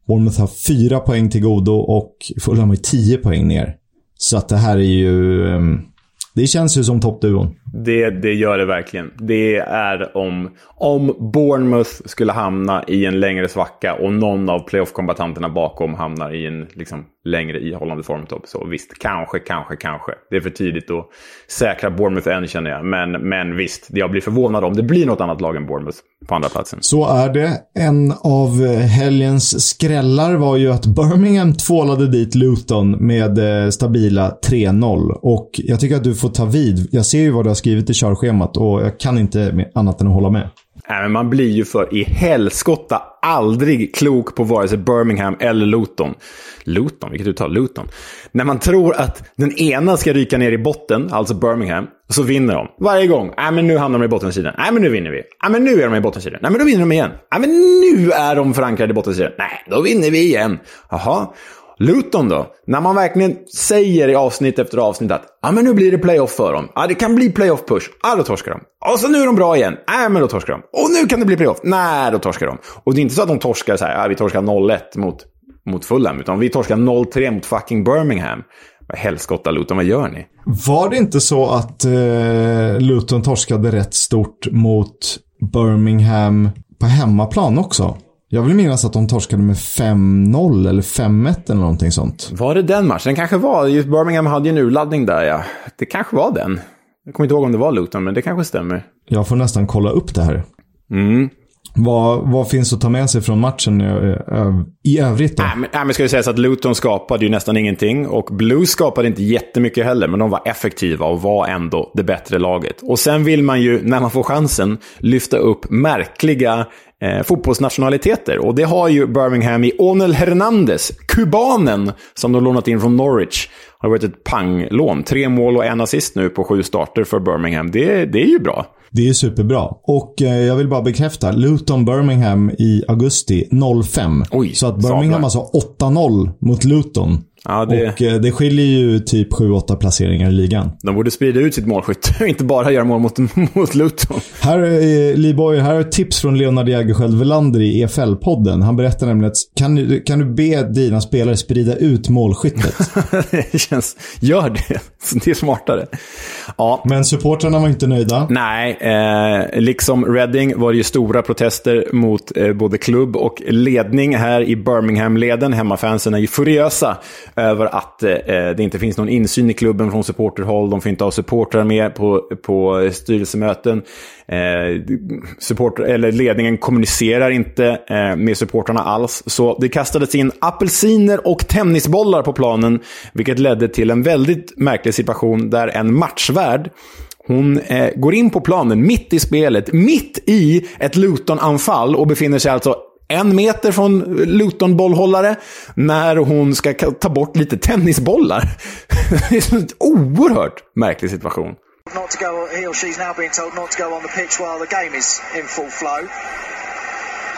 Bournemouth har fyra poäng till godo och Fulham har 10 poäng ner. Så att det här är ju... Ehm, det känns ju som toppduon. Det, det gör det verkligen. Det är om, om Bournemouth skulle hamna i en längre svacka och någon av playoff-kombatanterna bakom hamnar i en liksom, längre ihållande formtopp. Så visst, kanske, kanske, kanske. Det är för tidigt att säkra Bournemouth än känner jag. Men, men visst, jag blir förvånad om det blir något annat lag än Bournemouth på andra platsen. Så är det. En av helgens skrällar var ju att Birmingham tvålade dit Luton med eh, stabila 3-0. Och jag tycker att du får ta vid. Jag ser ju vad du har skrivit i körschemat och jag kan inte annat än att hålla med. Nej, men man blir ju för i helskotta aldrig klok på vare sig Birmingham eller Luton. Luton, vilket uttal? Luton. När man tror att den ena ska ryka ner i botten, alltså Birmingham, så vinner de. Varje gång. Nej, men nu hamnar de i bottensidan. Nej, men nu vinner vi. Nej, men nu är de i bottensidan. Nej, men då vinner de igen. Nej, men nu är de förankrade i bottensidan. Nej, då vinner vi igen. Jaha. Luton då? När man verkligen säger i avsnitt efter avsnitt att ja, men nu blir det playoff för dem. Ja, det kan bli playoff-push. Ja, då torskar de. Och så nu är de bra igen. Nej, men då torskar de. Och nu kan det bli playoff. Nej, då torskar de. Och det är inte så att de torskar så här, vi torskar 0-1 mot, mot Fulham, utan vi torskar 0-3 mot fucking Birmingham. Helskotta Luton, vad gör ni? Var det inte så att eh, Luton torskade rätt stort mot Birmingham på hemmaplan också? Jag vill minnas att de torskade med 5-0 eller 5-1 eller någonting sånt. Var det den matchen? Den kanske var. Just Birmingham hade ju en urladdning där, ja. Det kanske var den. Jag kommer inte ihåg om det var Luton, men det kanske stämmer. Jag får nästan kolla upp det här. Mm. Vad, vad finns att ta med sig från matchen i, övrigt då? Nej, men, nej, men ska vi säga så att Luton skapade ju nästan ingenting. Och Blues skapade inte jättemycket heller, men de var effektiva och var ändå det bättre laget. Och sen vill man ju, när man får chansen, lyfta upp märkliga eh, fotbollsnationaliteter. Och det har ju Birmingham i Onel Hernandez, kubanen, som de lånat in från Norwich. Har varit ett panglån. Tre mål och en assist nu på sju starter för Birmingham. Det, det är ju bra. Det är superbra. Och eh, jag vill bara bekräfta. Luton Birmingham i augusti 05. Oj, så att Birmingham sablar. alltså 8-0 mot Luton. Ja, det... Och eh, det skiljer ju typ 7-8 placeringar i ligan. De borde sprida ut sitt målskytte och inte bara göra mål mot, mot Luton. Här, eh, Liboy, här är tips från Leonard Jägerskiöld Welander i EFL-podden. Han berättar nämligen att kan du, kan du be dina spelare sprida ut målskyttet? det känns... Gör det. Det är smartare. Ja. Men supportrarna var inte nöjda. Nej, eh, liksom Reading var det ju stora protester mot eh, både klubb och ledning här i Birmingham-leden. Hemmafansen är ju furiösa över att eh, det inte finns någon insyn i klubben från supporterhåll. De får inte ha supportrar med på, på styrelsemöten. Eh, support, eller ledningen kommunicerar inte eh, med supportrarna alls. Så det kastades in apelsiner och tennisbollar på planen, vilket ledde till en väldigt märklig situation där en matchvärd Hon eh, går in på planen mitt i spelet, mitt i ett Luton-anfall och befinner sig alltså en meter från Luton-bollhållare när hon ska ta bort lite tennisbollar. det är en oerhört märklig situation. Not to go, he or she's now being told not to go on the pitch while the game is in full flow.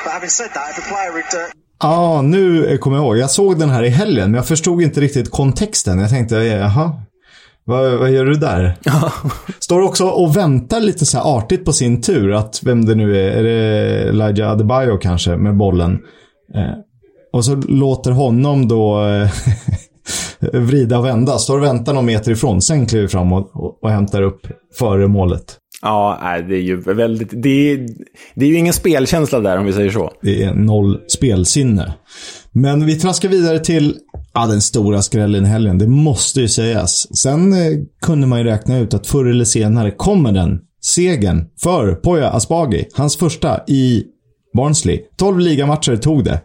But having said that, if a player would... Uh... Ja, nu kommer jag ihåg. Jag såg den här i helgen, men jag förstod inte riktigt kontexten. Jag tänkte, jaha, vad, vad gör du där? Står också och väntar lite så här artigt på sin tur. Att vem det nu är, är det Elijah Adebayo kanske med bollen? Eh, och så låter honom då eh, vrida och vända. Står och väntar någon meter ifrån. Sen kliver fram och, och, och hämtar upp före målet. Ja, det är ju väldigt... Det är, det är ju ingen spelkänsla där om vi säger så. Det är noll spelsinne. Men vi traskar vidare till ja, den stora skrällen i helgen. Det måste ju sägas. Sen eh, kunde man ju räkna ut att förr eller senare kommer den segern för Poya Asbaghi. Hans första i Barnsley. 12 ligamatcher tog det.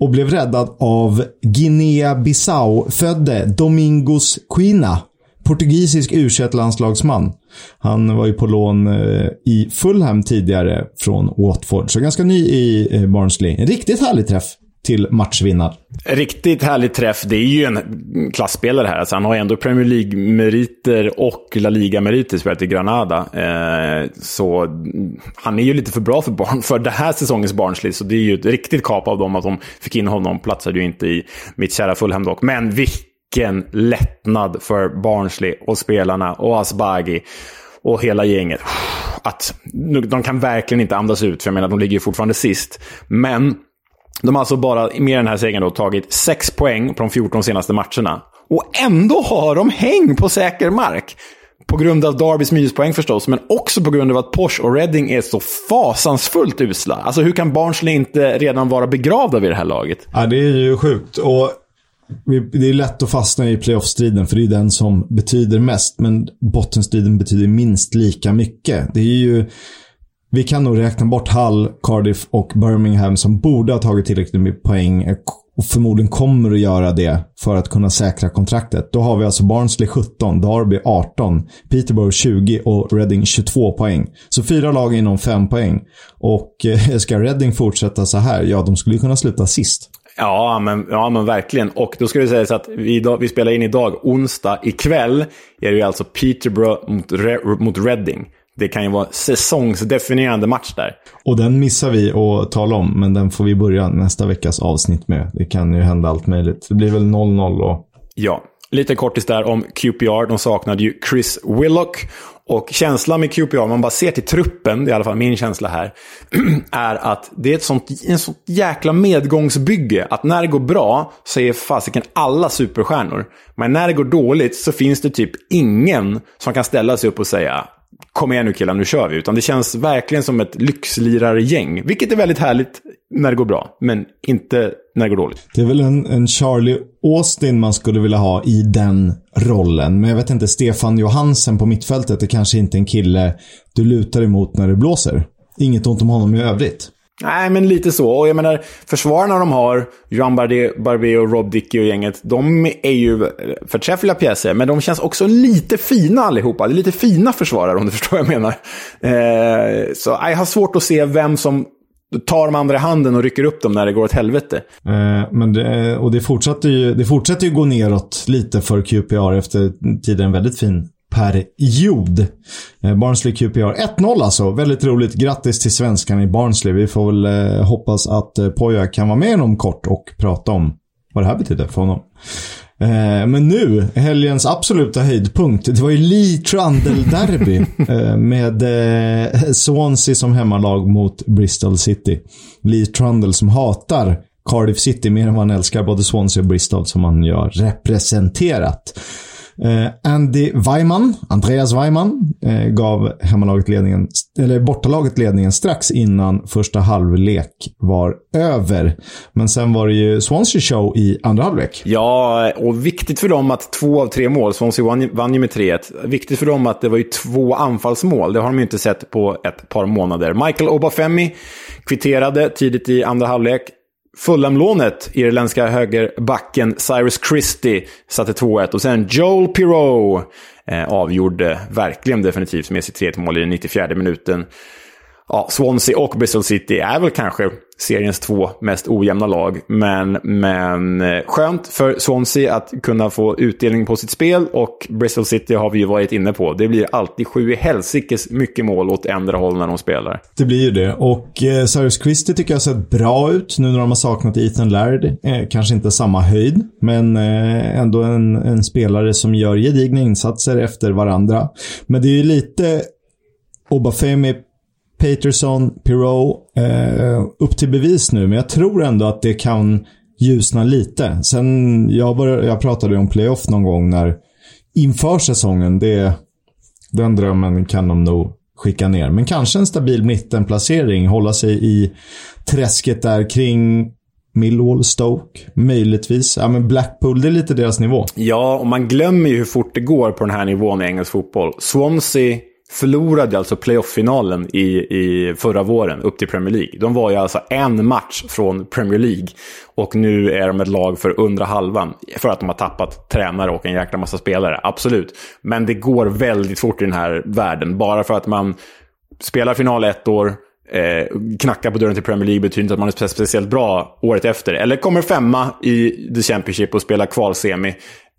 Och blev räddad av Guinea-Bissau-födde Domingos Quina portugisisk u landslagsman Han var ju på lån eh, i Fulham tidigare från Watford, så ganska ny i eh, Barnsley. En riktigt härlig träff till matchvinnare. Riktigt härlig träff. Det är ju en klassspelare här. Alltså han har ju ändå Premier League-meriter och La Liga-meriter spelat i Granada. Eh, så han är ju lite för bra för, barn, för det här säsongens Barnsley. Så det är ju ett riktigt kap av dem att de fick in honom. Platsade ju inte i mitt kära Fulham dock. Men vilken lättnad för Barnsley och spelarna och Asbaghi och hela gänget. Att de kan verkligen inte andas ut, för jag menar, de ligger ju fortfarande sist. Men de har alltså bara med den här segern då tagit 6 poäng på de 14 senaste matcherna. Och ändå har de häng på säker mark. På grund av Darbys minuspoäng förstås, men också på grund av att Porsche och Reading är så fasansfullt usla. Alltså hur kan Barnsley inte redan vara begravda vid det här laget? Ja, det är ju sjukt. Och det är lätt att fastna i playoff-striden för det är den som betyder mest. Men bottenstriden betyder minst lika mycket. Det är ju... Vi kan nog räkna bort Hull, Cardiff och Birmingham som borde ha tagit tillräckligt med poäng och förmodligen kommer att göra det för att kunna säkra kontraktet. Då har vi alltså Barnsley 17, Derby 18, Peterborough 20 och Reading 22 poäng. Så fyra lag inom fem poäng. Och eh, ska Reading fortsätta så här, ja, de skulle kunna sluta sist. Ja men, ja, men verkligen. Och då ska det sägas att vi, idag, vi spelar in idag, onsdag. Ikväll är det ju alltså Peterborough mot, Re, mot Reading. Det kan ju vara säsongsdefinierande match där. Och den missar vi att tala om, men den får vi börja nästa veckas avsnitt med. Det kan ju hända allt möjligt. Det blir väl 0-0 och... Ja. Lite kortis där om QPR. De saknade ju Chris Willock. Och känslan med QPR, om man bara ser till truppen, det är i alla fall min känsla här, är att det är ett sånt, en sånt jäkla medgångsbygge. Att när det går bra så är fasiken alla superstjärnor. Men när det går dåligt så finns det typ ingen som kan ställa sig upp och säga kom igen nu killar, nu kör vi. Utan det känns verkligen som ett lyxlirargäng. Vilket är väldigt härligt när det går bra, men inte när det går dåligt. Det är väl en, en Charlie Austin man skulle vilja ha i den rollen. Men jag vet inte, Stefan Johansen på mittfältet är kanske inte en kille du lutar emot när det blåser. Inget ont om honom i övrigt. Nej, men lite så. Och jag menar, försvararna de har, Jean Barbé och Rob Dickey och gänget, de är ju förträffliga pjäser, men de känns också lite fina allihopa. Det är lite fina försvarare om du förstår vad jag menar. Eh, så jag har svårt att se vem som tar de andra i handen och rycker upp dem när det går åt helvete. Eh, men det, eh, och det fortsätter, ju, det fortsätter ju gå neråt lite för QPR efter tidigare en väldigt fin period. Eh, Barnsley QPR 1-0 alltså. Väldigt roligt. Grattis till svenskarna i Barnsley. Vi får väl eh, hoppas att eh, Poja kan vara med inom kort och prata om vad det här betyder för honom. Eh, men nu, helgens absoluta höjdpunkt. Det var ju Lee Trundle-derby med Swansea som hemmalag mot Bristol City. Lee Trundle som hatar Cardiff City mer än vad han älskar både Swansea och Bristol som han ju har representerat. Eh, Andy Weimann, Andreas Weimann, eh, gav hemmalaget ledningen, eller bortalaget ledningen strax innan första halvlek var över. Men sen var det ju Swansea show i andra halvlek. Ja, och viktigt för dem att två av tre mål, Swansea vann, vann ju med 3-1. Viktigt för dem att det var ju två anfallsmål. Det har de ju inte sett på ett par månader. Michael Obafemi kvitterade tidigt i andra halvlek. Fulham-lånet, irländska högerbacken Cyrus Christie, satte 2-1. Och sen Joel Pirou eh, avgjorde verkligen definitivt med sitt 3 mål i den 94 minuten ja, Swansea och Bristol City är väl kanske seriens två mest ojämna lag. Men, men eh, skönt för Swansea att kunna få utdelning på sitt spel och Bristol City har vi ju varit inne på. Det blir alltid sju i helsikes mycket mål åt ändra håll när de spelar. Det blir ju det. Och eh, Cyrus Christie tycker jag har sett bra ut nu när de har saknat Ethan Laird. Eh, kanske inte samma höjd, men eh, ändå en, en spelare som gör gedigna insatser efter varandra. Men det är ju lite Obafemi Peterson, Pirou, eh, upp till bevis nu. Men jag tror ändå att det kan ljusna lite. Sen, jag, började, jag pratade om playoff någon gång när inför säsongen, det, den drömmen kan de nog skicka ner. Men kanske en stabil mittenplacering, hålla sig i träsket där kring Millwall, Stoke, möjligtvis. Ja, men Blackpool, det är lite deras nivå. Ja, och man glömmer ju hur fort det går på den här nivån i engelsk fotboll. Swansea förlorade alltså playoff-finalen i, i förra våren upp till Premier League. De var ju alltså en match från Premier League. Och nu är de ett lag för undra halvan. För att de har tappat tränare och en jäkla massa spelare. Absolut. Men det går väldigt fort i den här världen. Bara för att man spelar final ett år, eh, knackar på dörren till Premier League betyder inte att man är speciellt bra året efter. Eller kommer femma i The Championship och spelar kvalsemi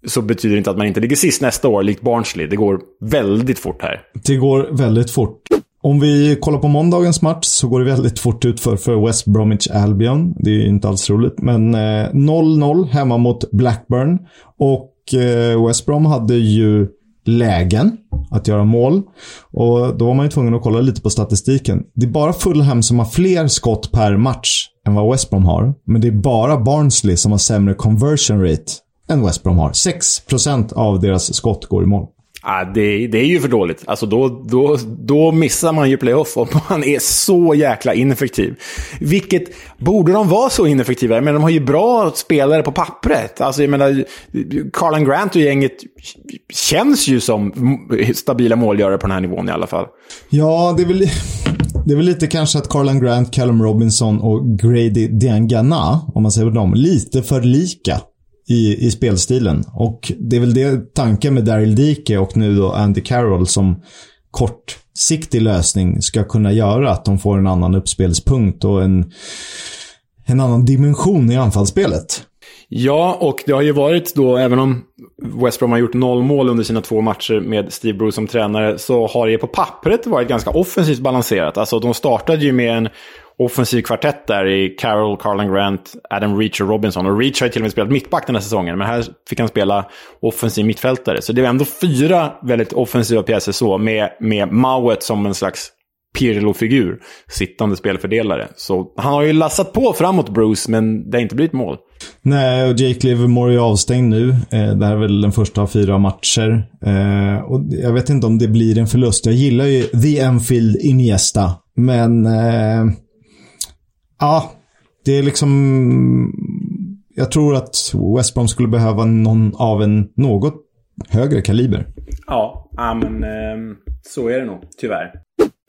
så betyder det inte att man inte ligger sist nästa år, likt Barnsley. Det går väldigt fort här. Det går väldigt fort. Om vi kollar på måndagens match så går det väldigt fort ut för, för West Bromwich Albion. Det är inte alls roligt. Men eh, 0-0 hemma mot Blackburn. Och eh, West Brom hade ju lägen att göra mål. Och då var man ju tvungen att kolla lite på statistiken. Det är bara Fulham som har fler skott per match än vad West Brom har. Men det är bara Barnsley som har sämre conversion rate än West Brom har. 6% av deras skott går i mål. Ah, det, det är ju för dåligt. Alltså då, då, då missar man ju playoff om man är så jäkla ineffektiv. Vilket, borde de vara så ineffektiva? Men de har ju bra spelare på pappret. Alltså jag menar, Carlan Grant och gänget känns ju som stabila målgörare på den här nivån i alla fall. Ja, det är väl... Det är väl lite kanske att Carlan Grant, Callum Robinson och Grady Diangana, om man säger dem, lite för lika i, i spelstilen. Och det är väl det tanken med Daryl Dike och nu då Andy Carroll som kortsiktig lösning ska kunna göra. Att de får en annan uppspelspunkt och en, en annan dimension i anfallsspelet. Ja, och det har ju varit då, även om West Brom har gjort noll mål under sina två matcher med Steve Bruce som tränare, så har det på pappret varit ganska offensivt balanserat. Alltså de startade ju med en offensiv kvartett där i Carroll, Carlin Grant, Adam Reach och Robinson. Och Reach har ju till och med spelat mittback den här säsongen, men här fick han spela offensiv mittfältare. Så det är ändå fyra väldigt offensiva pjäser så, med, med Mauet som en slags Pirlo-figur, sittande spelfördelare. Så han har ju lassat på framåt Bruce, men det har inte blivit mål. Nej, och Jake Livermore är avstängd nu. Eh, det här är väl den första av fyra matcher. Eh, och jag vet inte om det blir en förlust. Jag gillar ju The Enfield Iniesta, men eh, Ja, det är liksom... Jag tror att West Brom skulle behöva någon av en något högre kaliber. Ja, men eh, så är det nog, tyvärr.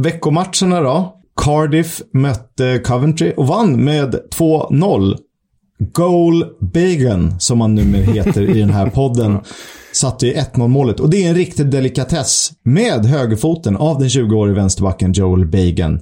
Veckomatcherna då. Cardiff mötte Coventry och vann med 2-0. Goal Bagan, som han numera heter i den här podden, satte ju 1-0 målet. Och det är en riktig delikatess med högerfoten av den 20-årige vänsterbacken Joel Bagan.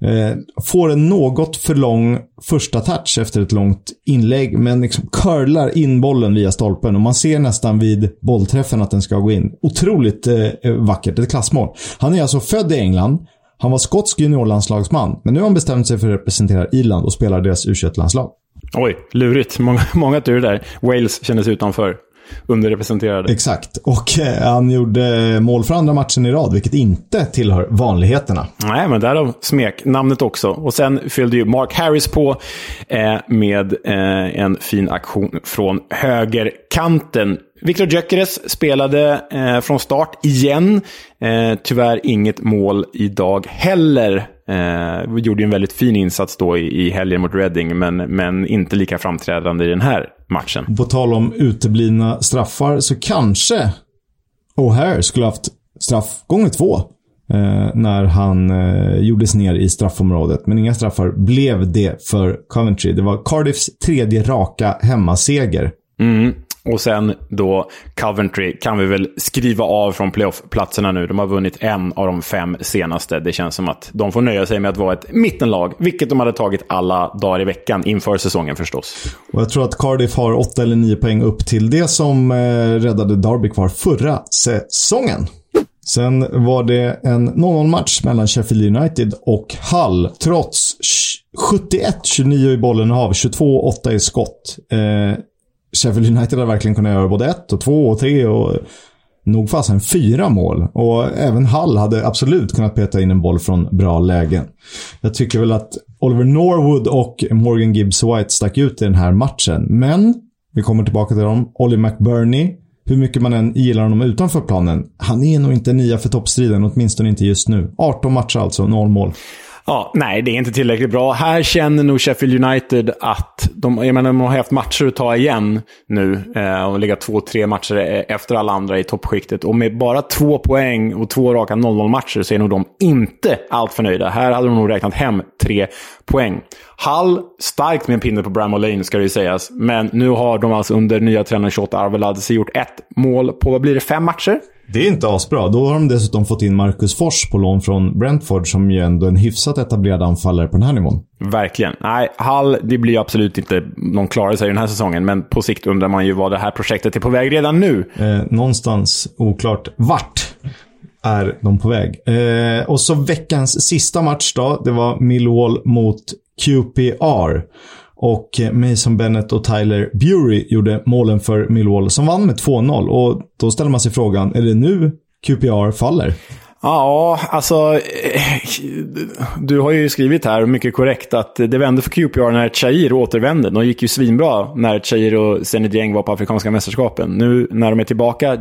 Eh, får en något för lång första touch efter ett långt inlägg, men liksom curlar in bollen via stolpen. Och man ser nästan vid bollträffen att den ska gå in. Otroligt eh, vackert. Ett klassmål. Han är alltså född i England. Han var skotsk juniorlandslagsman, men nu har han bestämt sig för att representera Irland och spelar deras u landslag Oj, lurigt. Många, många turer där. Wales kändes utanför underrepresenterade. Exakt. Och eh, han gjorde mål för andra matchen i rad, vilket inte tillhör vanligheterna. Nej, men därav smeknamnet också. Och sen fyllde ju Mark Harris på eh, med eh, en fin aktion från högerkanten. Viktor Gyökeres spelade eh, från start igen. Eh, tyvärr inget mål idag heller. Eh, gjorde en väldigt fin insats då i, i helgen mot Reading, men, men inte lika framträdande i den här matchen. På tal om uteblivna straffar så kanske O'Hare skulle haft straff gånger två. Eh, när han eh, gjordes ner i straffområdet. Men inga straffar blev det för Coventry. Det var Cardiffs tredje raka hemmaseger. Mm. Och sen då Coventry kan vi väl skriva av från playoff-platserna nu. De har vunnit en av de fem senaste. Det känns som att de får nöja sig med att vara ett mittenlag, vilket de hade tagit alla dagar i veckan inför säsongen förstås. Och jag tror att Cardiff har åtta eller nio poäng upp till det som eh, räddade Derby kvar förra säsongen. Sen var det en 0-0-match mellan Sheffield United och Hull. Trots 71-29 i bollen av, 22-8 i skott. Eh, Sheffield United har verkligen kunnat göra både ett och två och tre och nog fasen fyra mål. Och även Hull hade absolut kunnat peta in en boll från bra lägen. Jag tycker väl att Oliver Norwood och Morgan Gibbs White stack ut i den här matchen. Men, vi kommer tillbaka till dem. Ollie McBurney, hur mycket man än gillar honom utanför planen, han är nog inte nia för toppstriden, åtminstone inte just nu. 18 matcher alltså, noll mål. Ja, nej, det är inte tillräckligt bra. Här känner nog Sheffield United att de, jag menar, de har haft matcher att ta igen nu eh, och ligga två, tre matcher eh, efter alla andra i toppskiktet. Och med bara två poäng och två raka 0-0-matcher så är nog de inte alltför nöjda. Här hade de nog räknat hem tre poäng. Hall, starkt med en pinne på Bramall Lane ska det ju sägas. Men nu har de alltså under nya tränaren Shota Arveladze gjort ett mål på, vad blir det, fem matcher? Det är inte asbra. Då har de dessutom fått in Marcus Fors på lån från Brentford som ju ändå är en hyfsat etablerad anfallare på den här nivån. Verkligen. Nej, Hall, det blir absolut inte någon klarare sig den här säsongen, men på sikt undrar man ju vad det här projektet är på väg redan nu. Eh, någonstans oklart vart är de på väg. Eh, och så veckans sista match då. Det var Millwall mot QPR. Och Mason Bennett och Tyler Bury gjorde målen för Millwall som vann med 2-0. Och då ställer man sig frågan, är det nu QPR faller? Ja, alltså... Eh, du har ju skrivit här, mycket korrekt, att det vände för QPR när Chair återvände. De gick ju svinbra när Chair och Zenit var på Afrikanska mästerskapen. Nu när de är tillbaka,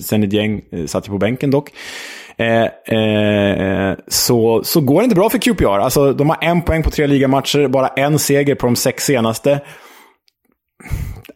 Zenit eh, satt ju på bänken dock, Eh, eh, så, så går det inte bra för QPR. Alltså, de har en poäng på tre ligamatcher, bara en seger på de sex senaste.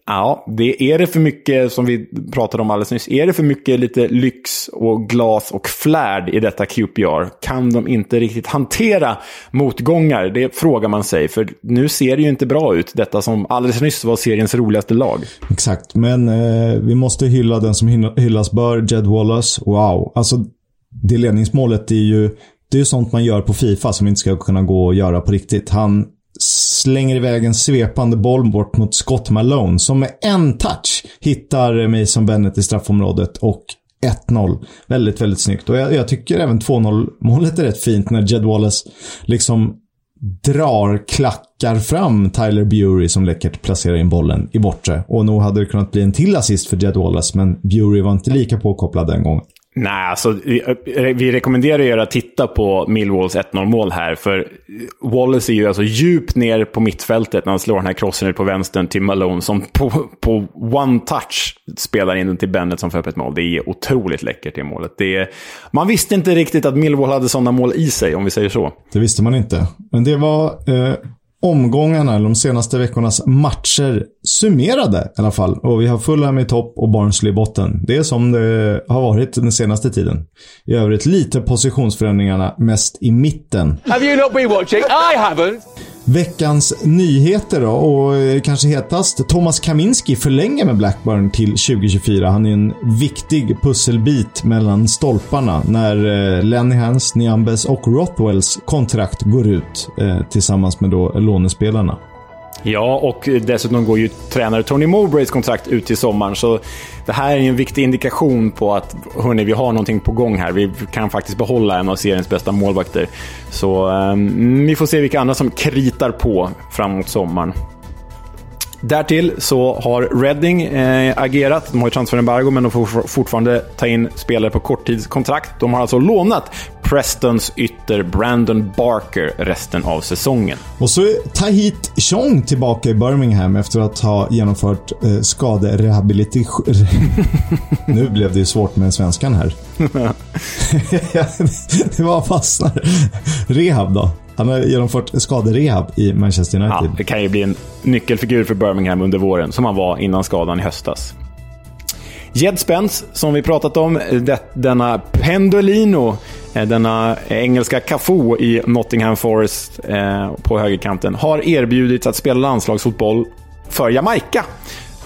Ja, det är det för mycket, som vi pratade om alldeles nyss, är det för mycket lite lyx och glas och flärd i detta QPR? Kan de inte riktigt hantera motgångar? Det frågar man sig, för nu ser det ju inte bra ut, detta som alldeles nyss var seriens roligaste lag. Exakt, men eh, vi måste hylla den som hyllas bör, Jed Wallace. Wow, alltså det ledningsmålet är ju det är sånt man gör på Fifa som inte ska kunna gå att göra på riktigt. Han slänger iväg en svepande boll bort mot Scott Malone som med en touch hittar Mason Bennett i straffområdet och 1-0. Väldigt, väldigt snyggt. Och jag, jag tycker även 2-0 målet är rätt fint när Jed Wallace liksom drar, klackar fram Tyler Bury som läckert placerar in bollen i bortre. Och nog hade det kunnat bli en till assist för Jed Wallace, men Bury var inte lika påkopplad den gången. Nej, alltså, vi eh, rekommenderar er att titta på Millwalls 1-0-mål här. För Wallace är ju alltså djupt ner på mittfältet när han slår den här crossen ut på vänstern till Malone som på, på one touch spelar in den till Bennett som får upp ett mål. Det är otroligt läckert det målet. Det är, man visste inte riktigt att Millwall hade sådana mål i sig, om vi säger så. Det visste man inte. Men det var eh, omgångarna, eller de senaste veckornas matcher summerade i alla fall. Och vi har Fulham i topp och Barnsley i botten. Det är som det har varit den senaste tiden. I övrigt lite positionsförändringarna mest i mitten. Have you not been watching? I haven't! Veckans nyheter då, och eh, kanske hetast. Thomas Kaminski förlänger med Blackburn till 2024. Han är en viktig pusselbit mellan stolparna när eh, Lennihans, Niambes och Rothwells kontrakt går ut eh, tillsammans med då lånespelarna. Ja, och dessutom går ju tränare Tony Mowbrays kontrakt ut till sommaren. Så det här är en viktig indikation på att hörni, vi har någonting på gång här. Vi kan faktiskt behålla en av seriens bästa målvakter. Så um, vi får se vilka andra som kritar på framåt sommaren. Därtill så har Reading eh, agerat. De har ju transferembargo, men de får fortfarande ta in spelare på korttidskontrakt. De har alltså lånat Prestons ytter Brandon Barker resten av säsongen. Och så är Tahit Chong tillbaka i Birmingham efter att ha genomfört eh, skaderehabilitation. nu blev det ju svårt med svenskan här. det var fastnar. Rehab då? Han har genomfört skaderehab i Manchester United. Ja, det kan ju bli en nyckelfigur för Birmingham under våren, som han var innan skadan i höstas. Jed Spence, som vi pratat om, det, denna Pendolino, Eh, denna engelska Cafu i Nottingham Forest eh, på högerkanten, har erbjudits att spela landslagsfotboll för Jamaica.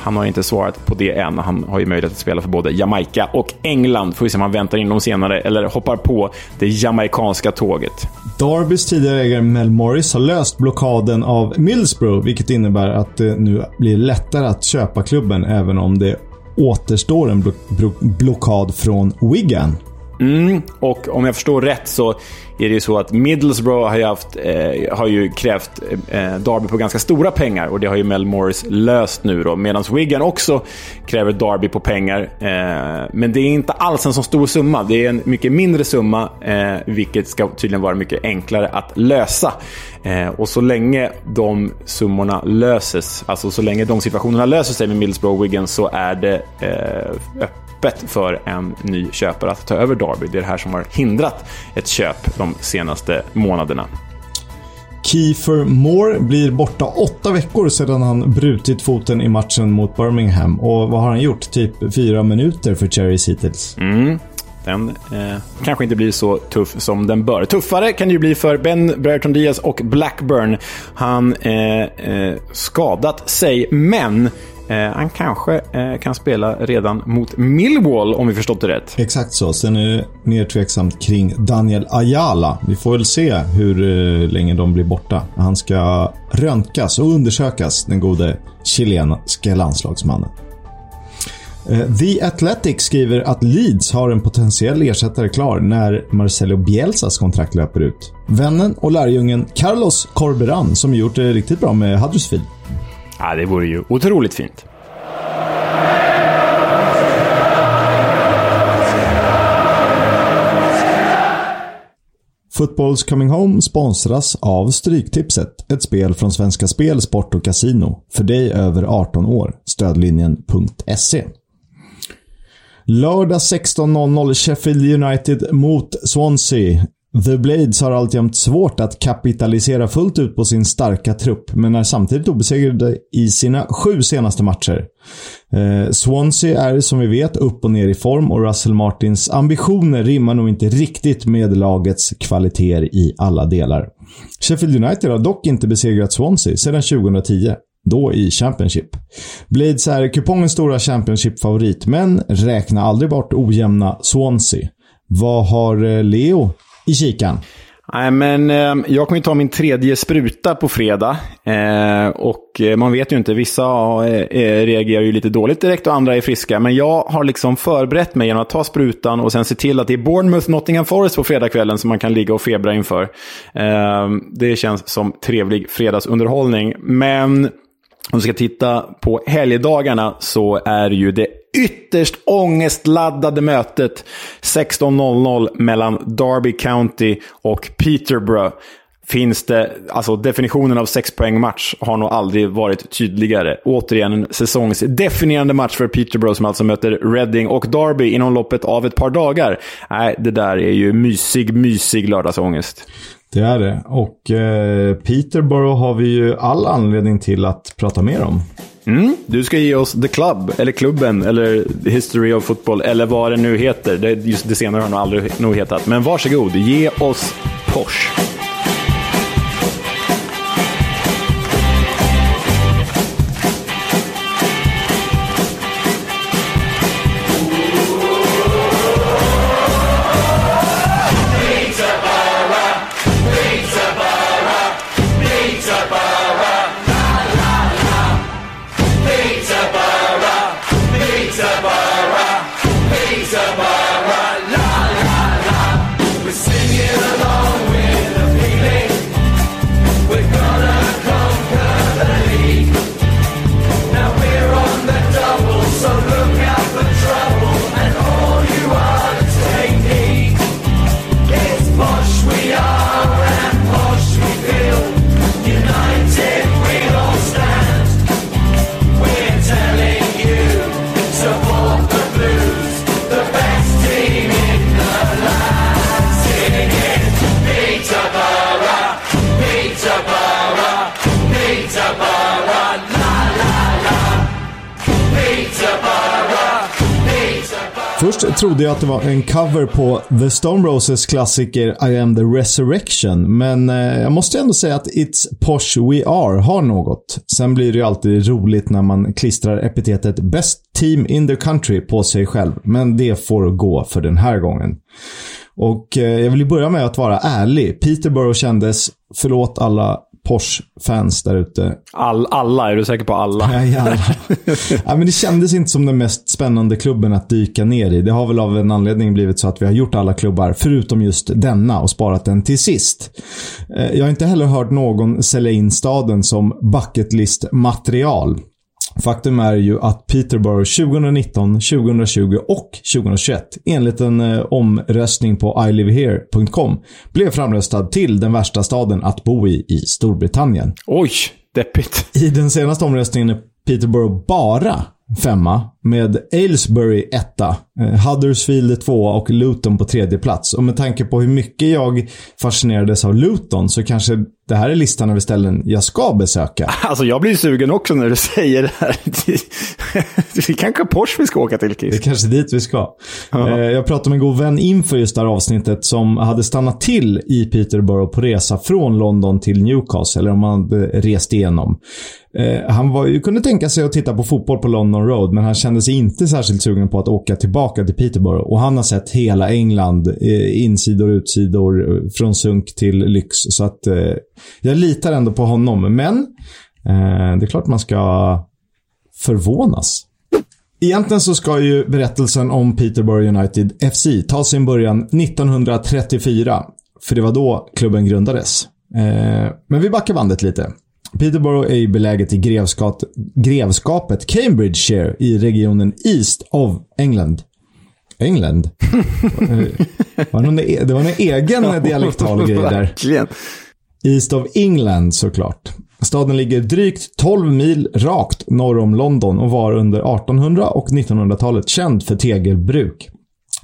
Han har inte svarat på det än. Han har ju möjlighet att spela för både Jamaica och England. Får vi se om han väntar in dem senare eller hoppar på det jamaicanska tåget. Darbys tidigare ägare Mel Morris har löst blockaden av Middlesbrough, vilket innebär att det nu blir lättare att köpa klubben även om det återstår en blockad från Wigan. Mm, och om jag förstår rätt så är det ju så att Middlesbrough har ju, haft, eh, har ju krävt eh, Derby på ganska stora pengar och det har ju Mel Morris löst nu då. Medan Wigan också kräver Derby på pengar. Eh, men det är inte alls en så stor summa. Det är en mycket mindre summa, eh, vilket ska tydligen vara mycket enklare att lösa. Eh, och så länge de summorna löses, alltså så länge de situationerna löser sig med Middlesbrough och Wigan så är det eh, öppet för en ny köpare att ta över Derby. Det är det här som har hindrat ett köp de senaste månaderna. Kiefer Moore blir borta åtta veckor sedan han brutit foten i matchen mot Birmingham. Och vad har han gjort? Typ fyra minuter för Cherry hittills. Mm. Den eh, kanske inte blir så tuff som den bör. Tuffare kan det ju bli för Ben Brereton Diaz och Blackburn. Han eh, eh, skadat sig, men Eh, han kanske eh, kan spela redan mot Millwall om vi förstått det rätt. Exakt så. Sen är det mer tveksamt kring Daniel Ayala. Vi får väl se hur eh, länge de blir borta. Han ska röntgas och undersökas, den gode chilenska landslagsmannen. Eh, The Athletic skriver att Leeds har en potentiell ersättare klar när Marcelo Bielsas kontrakt löper ut. Vännen och lärjungen Carlos Corberan som gjort det riktigt bra med Huddersfield. Ja, det vore ju otroligt fint. Footballs Coming Home sponsras av Stryktipset. Ett spel från Svenska Spel, Sport och Casino. För dig över 18 år. Stödlinjen.se. Lördag 16.00 Sheffield United mot Swansea. The Blades har alltjämt svårt att kapitalisera fullt ut på sin starka trupp, men är samtidigt obesegrade i sina sju senaste matcher. Eh, Swansea är som vi vet upp och ner i form och Russell Martins ambitioner rimmar nog inte riktigt med lagets kvaliteter i alla delar. Sheffield United har dock inte besegrat Swansea sedan 2010. Då i Championship. Blades är kupongens stora Championship-favorit, men räkna aldrig bort ojämna Swansea. Vad har eh, Leo i kikan? Nej, men eh, jag kommer ju ta min tredje spruta på fredag. Eh, och eh, man vet ju inte, vissa eh, eh, reagerar ju lite dåligt direkt och andra är friska. Men jag har liksom förberett mig genom att ta sprutan och sen se till att det är Bournemouth Nottingham Forest på fredagskvällen som man kan ligga och febra inför. Eh, det känns som trevlig fredagsunderhållning. Men om vi ska titta på helgdagarna så är ju det ytterst ångestladdade mötet 16.00 mellan Derby County och Peterborough finns det, alltså definitionen av sexpoängmatch har nog aldrig varit tydligare. Återigen en säsongsdefinierande match för Peterborough som alltså möter Reading och Derby inom loppet av ett par dagar. Nej, det där är ju mysig, mysig lördagsångest. Det är det. Och eh, Peterborough har vi ju all anledning till att prata mer om. Mm, du ska ge oss The Club, eller klubben, eller History of Football, eller vad det nu heter. Det, just det senare har nog aldrig nog hetat. Men varsågod, ge oss Porsche. Trodde jag att det var en cover på The Stone Roses klassiker I am the resurrection, men eh, jag måste ändå säga att It's Posh We Are har något. Sen blir det ju alltid roligt när man klistrar epitetet Best Team in the Country på sig själv, men det får gå för den här gången. Och eh, jag vill ju börja med att vara ärlig. Peterborough kändes, förlåt alla Porsche-fans där ute. All, alla? Är du säker på alla? Nej, alla. ja, men det kändes inte som den mest spännande klubben att dyka ner i. Det har väl av en anledning blivit så att vi har gjort alla klubbar, förutom just denna, och sparat den till sist. Eh, jag har inte heller hört någon sälja in staden som bucketlist-material. Faktum är ju att Peterborough 2019, 2020 och 2021 enligt en eh, omröstning på ilivehere.com blev framröstad till den värsta staden att bo i i Storbritannien. Oj, deppigt. I den senaste omröstningen är Peterborough bara femma med Aylesbury etta, eh, Huddersfield tvåa och Luton på tredje plats. Och med tanke på hur mycket jag fascinerades av Luton så kanske det här är listan över ställen jag ska besöka. Alltså jag blir sugen också när du säger det här. Det är kanske Porsche vi ska åka till, Kiss. Det är kanske dit vi ska. Ja. Jag pratade med en god vän inför just det här avsnittet som hade stannat till i Peterborough på resa från London till Newcastle, eller om han hade rest igenom. Eh, han var, kunde tänka sig att titta på fotboll på London Road, men han kände sig inte särskilt sugen på att åka tillbaka till Peterborough. Och han har sett hela England, eh, insidor och utsidor, eh, från sunk till lyx. Så att jag litar ändå på honom. Men det är klart man ska förvånas. Egentligen så ska ju berättelsen om Peterborough United FC ta sin början 1934. För det var då klubben grundades. Men vi backar bandet lite. Peterborough är beläget i grevskap, grevskapet Cambridgeshire i regionen East of England. England? var det, det var en egen dialektal grej där. East of England såklart. Staden ligger drygt 12 mil rakt norr om London och var under 1800 och 1900-talet känd för tegelbruk.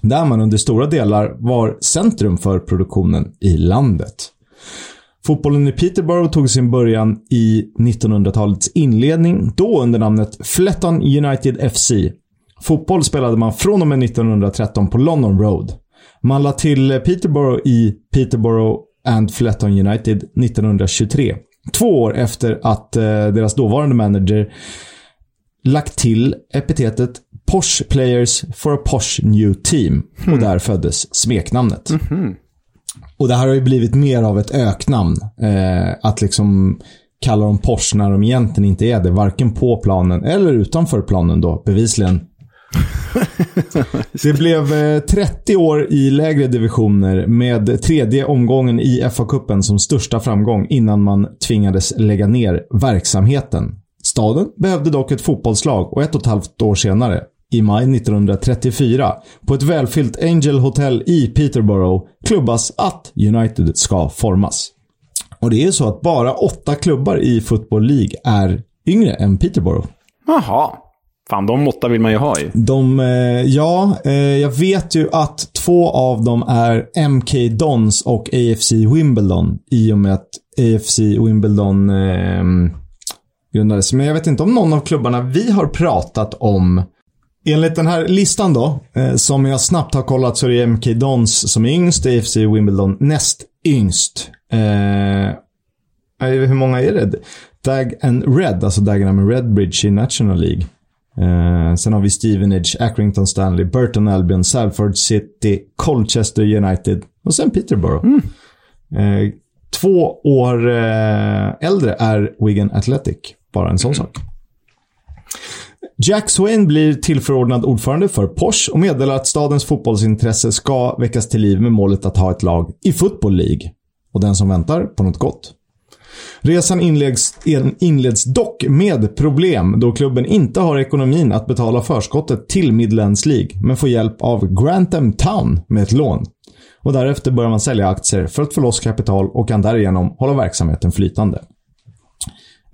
Där man under stora delar var centrum för produktionen i landet. Fotbollen i Peterborough tog sin början i 1900-talets inledning, då under namnet Fletton United FC. Fotboll spelade man från och med 1913 på London Road. Man la till Peterborough i Peterborough and Fletton United 1923. Två år efter att eh, deras dåvarande manager lagt till epitetet Posh Players for a Posh New Team. Mm. Och där föddes smeknamnet. Mm -hmm. Och det här har ju blivit mer av ett öknamn. Eh, att liksom kalla dem Porsche när de egentligen inte är det. Varken på planen eller utanför planen då, bevisligen. det blev eh, 30 år i lägre divisioner med tredje omgången i FA-cupen som största framgång innan man tvingades lägga ner verksamheten. Staden behövde dock ett fotbollslag och ett och ett halvt år senare i maj 1934 på ett välfyllt Angel Hotel i Peterborough klubbas att United ska formas. Och det är så att bara åtta klubbar i Football League är yngre än Peterborough. Jaha. Fan, de åtta vill man ju ha ju. De, eh, ja, eh, jag vet ju att två av dem är MK Dons och AFC Wimbledon. I och med att AFC Wimbledon eh, grundades. Men jag vet inte om någon av klubbarna vi har pratat om Enligt den här listan då, eh, som jag snabbt har kollat så är det MK Dons som är yngst, AFC Wimbledon näst yngst. Eh, hur många är det? Dag and Red, alltså Dagenham and Redbridge i National League. Eh, sen har vi Stevenage, Accrington Stanley, Burton Albion, Salford City, Colchester United och sen Peterborough. Mm. Eh, två år eh, äldre är Wigan Athletic. Bara en sån mm. sak. Jack Swain blir tillförordnad ordförande för Porsche och meddelar att stadens fotbollsintresse ska väckas till liv med målet att ha ett lag i Football League. Och den som väntar på något gott. Resan inleds, inleds dock med problem då klubben inte har ekonomin att betala förskottet till Midlands League, men får hjälp av Grantham Town med ett lån. Och därefter börjar man sälja aktier för att få loss kapital och kan därigenom hålla verksamheten flytande.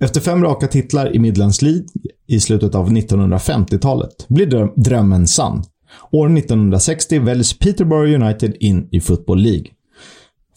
Efter fem raka titlar i Midlands League i slutet av 1950-talet blir drömmen sann. År 1960 väljs Peterborough United in i Football League.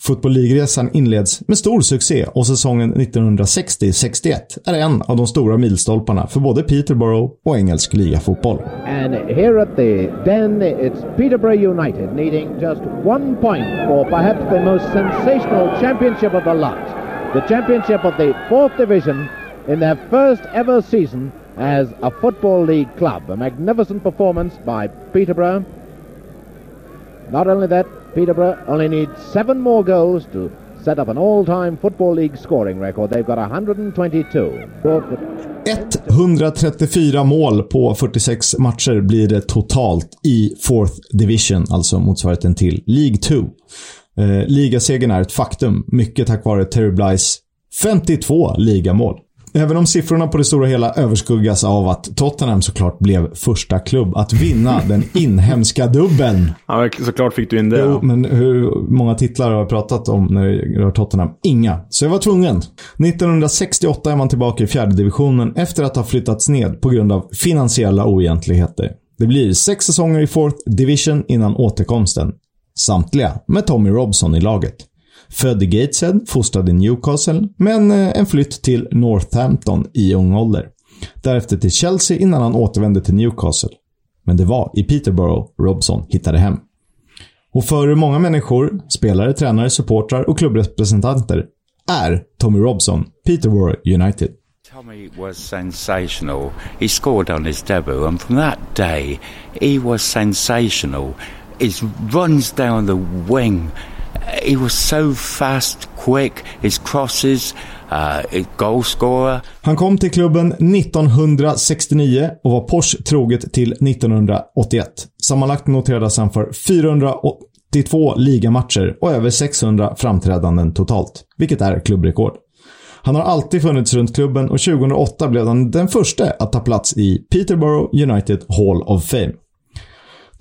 Football League-resan inleds med stor succé och säsongen 1960-61 är en av de stora milstolparna för både Peterborough och engelsk ligafotboll. And here at the Den, it's Peterborough United needing just one point for perhaps the most sensational championship of the lot. The championship of the fourth division in their first ever season as a Football League club. A magnificent performance by Peterborough. Not only that, Peterborough only needs seven more goals to set up an all-time Football League scoring record. They've got 122. 134 mål på 46 matcher blir det totalt i Fourth Division, alltså motsvarigheten till League 2. Eh, ligasegern är ett faktum, mycket tack vare Terry Blighs 52 ligamål. Även om siffrorna på det stora hela överskuggas av att Tottenham såklart blev första klubb att vinna den inhemska dubben. Ja, såklart fick du in det. Jo, men hur många titlar har jag pratat om när det rör Tottenham? Inga. Så jag var tvungen. 1968 är man tillbaka i fjärde divisionen efter att ha flyttats ned på grund av finansiella oegentligheter. Det blir sex säsonger i Fourth Division innan återkomsten. Samtliga med Tommy Robson i laget. Född i Gateshead, fostrad i Newcastle, men eh, en flytt till Northampton i ung ålder. Därefter till Chelsea innan han återvände till Newcastle. Men det var i Peterborough Robson hittade hem. Och för många människor, spelare, tränare, supportrar och klubbrepresentanter, är Tommy Robson Peterborough United. Tommy was sensational. He scored on his debut, and from that day, he was sensational it runs down the wing he was so fast, quick, his crosses, uh, goal scorer. Han kom till klubben 1969 och var Porsche troget till 1981. Sammanlagt noterades han för 482 ligamatcher och över 600 framträdanden totalt, vilket är klubbrekord. Han har alltid funnits runt klubben och 2008 blev han den första att ta plats i Peterborough United Hall of Fame.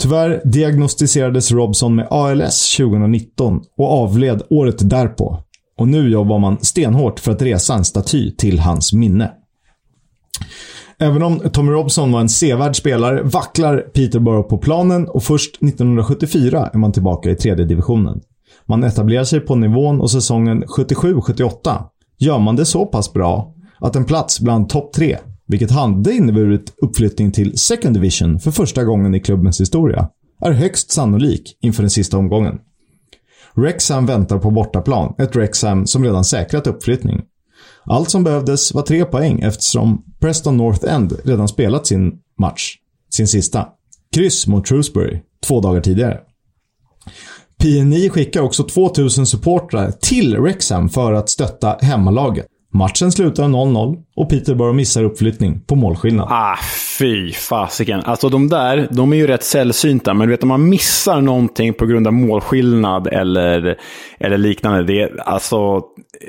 Tyvärr diagnostiserades Robson med ALS 2019 och avled året därpå. Och nu jobbar man stenhårt för att resa en staty till hans minne. Även om Tommy Robson var en sevärd spelare vacklar Peterborough på planen och först 1974 är man tillbaka i tredje divisionen. Man etablerar sig på nivån och säsongen 77-78 gör man det så pass bra att en plats bland topp tre vilket hade inneburit uppflyttning till Second Division för första gången i klubbens historia, är högst sannolik inför den sista omgången. Rexham väntar på bortaplan, ett Rexham som redan säkrat uppflyttning. Allt som behövdes var tre poäng eftersom Preston North End redan spelat sin match, sin sista. Kryss mot Shrewsbury, två dagar tidigare. PNI skickar också 2000 supportrar till Rexham för att stötta hemmalaget. Matchen slutar 0-0 och Peterborough missar uppflyttning på målskillnad. Ah, fy fasiken. Alltså de där, de är ju rätt sällsynta, men du vet om man missar någonting på grund av målskillnad eller, eller liknande. Det, alltså,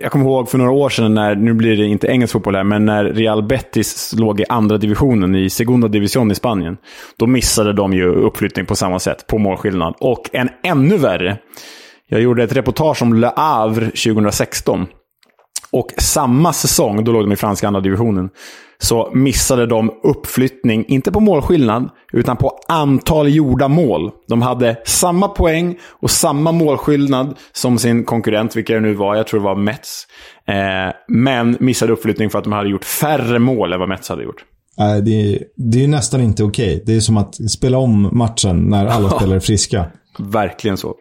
jag kommer ihåg för några år sedan, när, nu blir det inte engelsk fotboll här, men när Real Betis låg i andra divisionen, i Segunda Division i Spanien. Då missade de ju uppflyttning på samma sätt, på målskillnad. Och en ännu värre. Jag gjorde ett reportage om Le Havre 2016. Och samma säsong, då låg de i franska andra divisionen, så missade de uppflyttning, inte på målskillnad, utan på antal gjorda mål. De hade samma poäng och samma målskillnad som sin konkurrent, vilka det nu var, jag tror det var Mets. Eh, men missade uppflyttning för att de hade gjort färre mål än vad Mets hade gjort. Nej, det, är, det är nästan inte okej. Det är som att spela om matchen när alla spelare är friska. Verkligen så.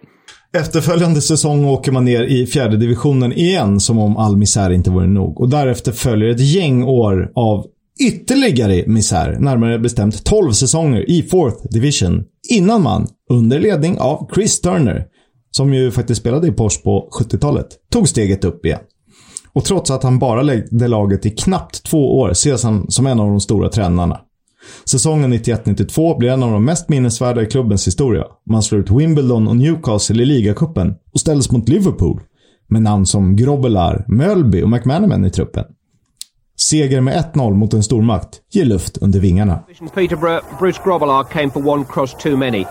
Efterföljande säsong åker man ner i fjärde divisionen igen som om all misär inte vore nog. Och därefter följer ett gäng år av ytterligare misär, närmare bestämt 12 säsonger i Fourth Division. Innan man, under ledning av Chris Turner, som ju faktiskt spelade i Porsche på 70-talet, tog steget upp igen. Och trots att han bara ledde laget i knappt två år ses han som en av de stora tränarna. Säsongen 91-92 blir en av de mest minnesvärda i klubbens historia. Man slår ut Wimbledon och Newcastle i ligacupen och ställs mot Liverpool. Med namn som Grobbelaar, Mölby och McManaman i truppen. Seger med 1-0 mot en stormakt ger luft under vingarna. Peterborough, Bruce Grobbelaar came for one cross too many.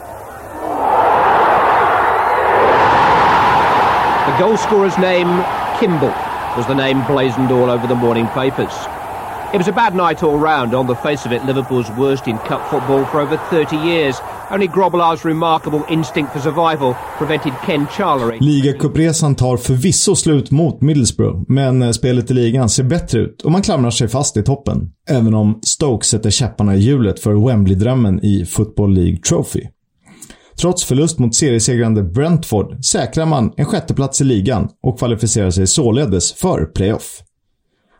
The goalscorer's name, Kimball, was the name blazoned all over the morning papers. It was a bad night all round. On the face of it, Liverpool's worst in cup football for over 30 years. Only Grobbelaar's remarkable instinct for survival prevented Ken Charlery. Ligacupresan tar förvisso slut mot Middlesbrough, men eh, spelet i ligan ser bättre ut och man klamrar sig fast i toppen. Även om Stoke sätter käpparna i hjulet för Wembley-drömmen i Football League Trophy. Trots förlust mot seriesegrande Brentford säkrar man en sjätteplats i ligan och kvalificerar sig således för playoff.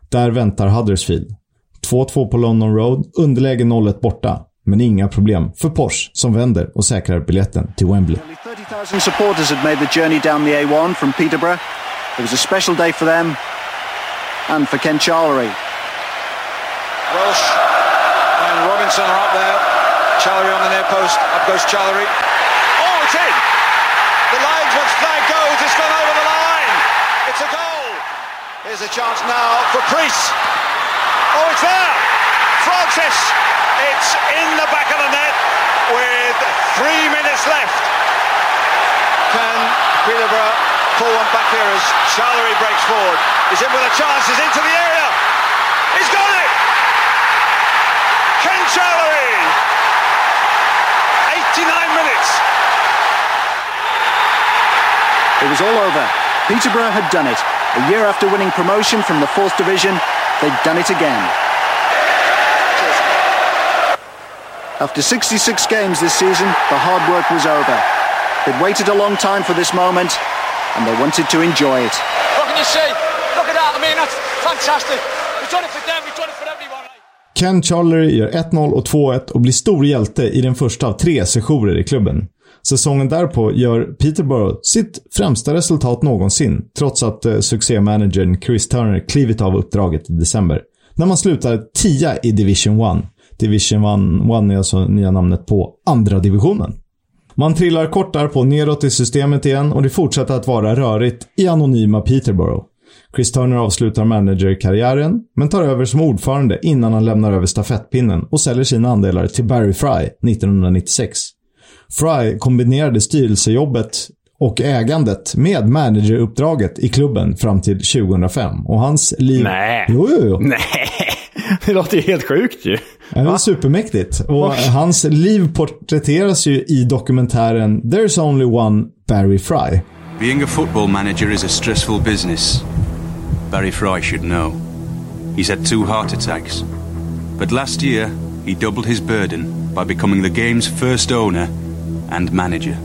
Där väntar Huddersfield. 2-2 på London Road, underläge 0-1 borta. Men inga problem för Porsche som vänder och säkrar biljetten till Wembley. Only 30,000 supporters had made the journey down the A1 from Peterborough. It was a special day for them and for Ken Charlery. Welsh and Robinson are up there. Charlery on the near post. Up goes Charlery. Oh, it's in! The linesman's flag goes. It's gone over the line. It's a goal. Here's a chance now for Priest. Oh, it's there! Francis! It's in the back of the net with three minutes left. Can Peterborough pull one back here as Challery breaks forward? He's in with a chance. He's into the area. He's got it! Ken Challery! 89 minutes. It was all over. Peterborough had done it. A year after winning promotion from the fourth division, they'd done it again. After 66 games this season, the hard work was over. They'd waited a long time for this moment, and they wanted to enjoy it. What can you say? Look at that. I mean, that's fantastic. We've done it for them. We've done it for everyone. Ken Charlery gör 1-0 och 2-1 och blir stor hjälte i den första av tre sessioner i klubben. Säsongen därpå gör Peterborough sitt främsta resultat någonsin, trots att eh, succémanagern Chris Turner klivit av uppdraget i december. När man slutar 10 i Division 1. Division 1 är alltså nya namnet på andra divisionen. Man trillar kort därpå neråt i systemet igen och det fortsätter att vara rörigt i anonyma Peterborough. Chris Turner avslutar managerkarriären, men tar över som ordförande innan han lämnar över stafettpinnen och säljer sina andelar till Barry Fry 1996. Fry kombinerade styrelsejobbet och ägandet med manageruppdraget i klubben fram till 2005. Och hans liv... Nej. Jo, jo, jo. Nej, det låter ju helt sjukt ju. Det är supermäktigt. Och hans liv porträtteras ju i dokumentären “There's only one Barry Fry”. Being a football manager is a stressful business. Barry Fry should know. He's had two heart attacks. But last year, he doubled his burden by becoming the game's first owner and manager.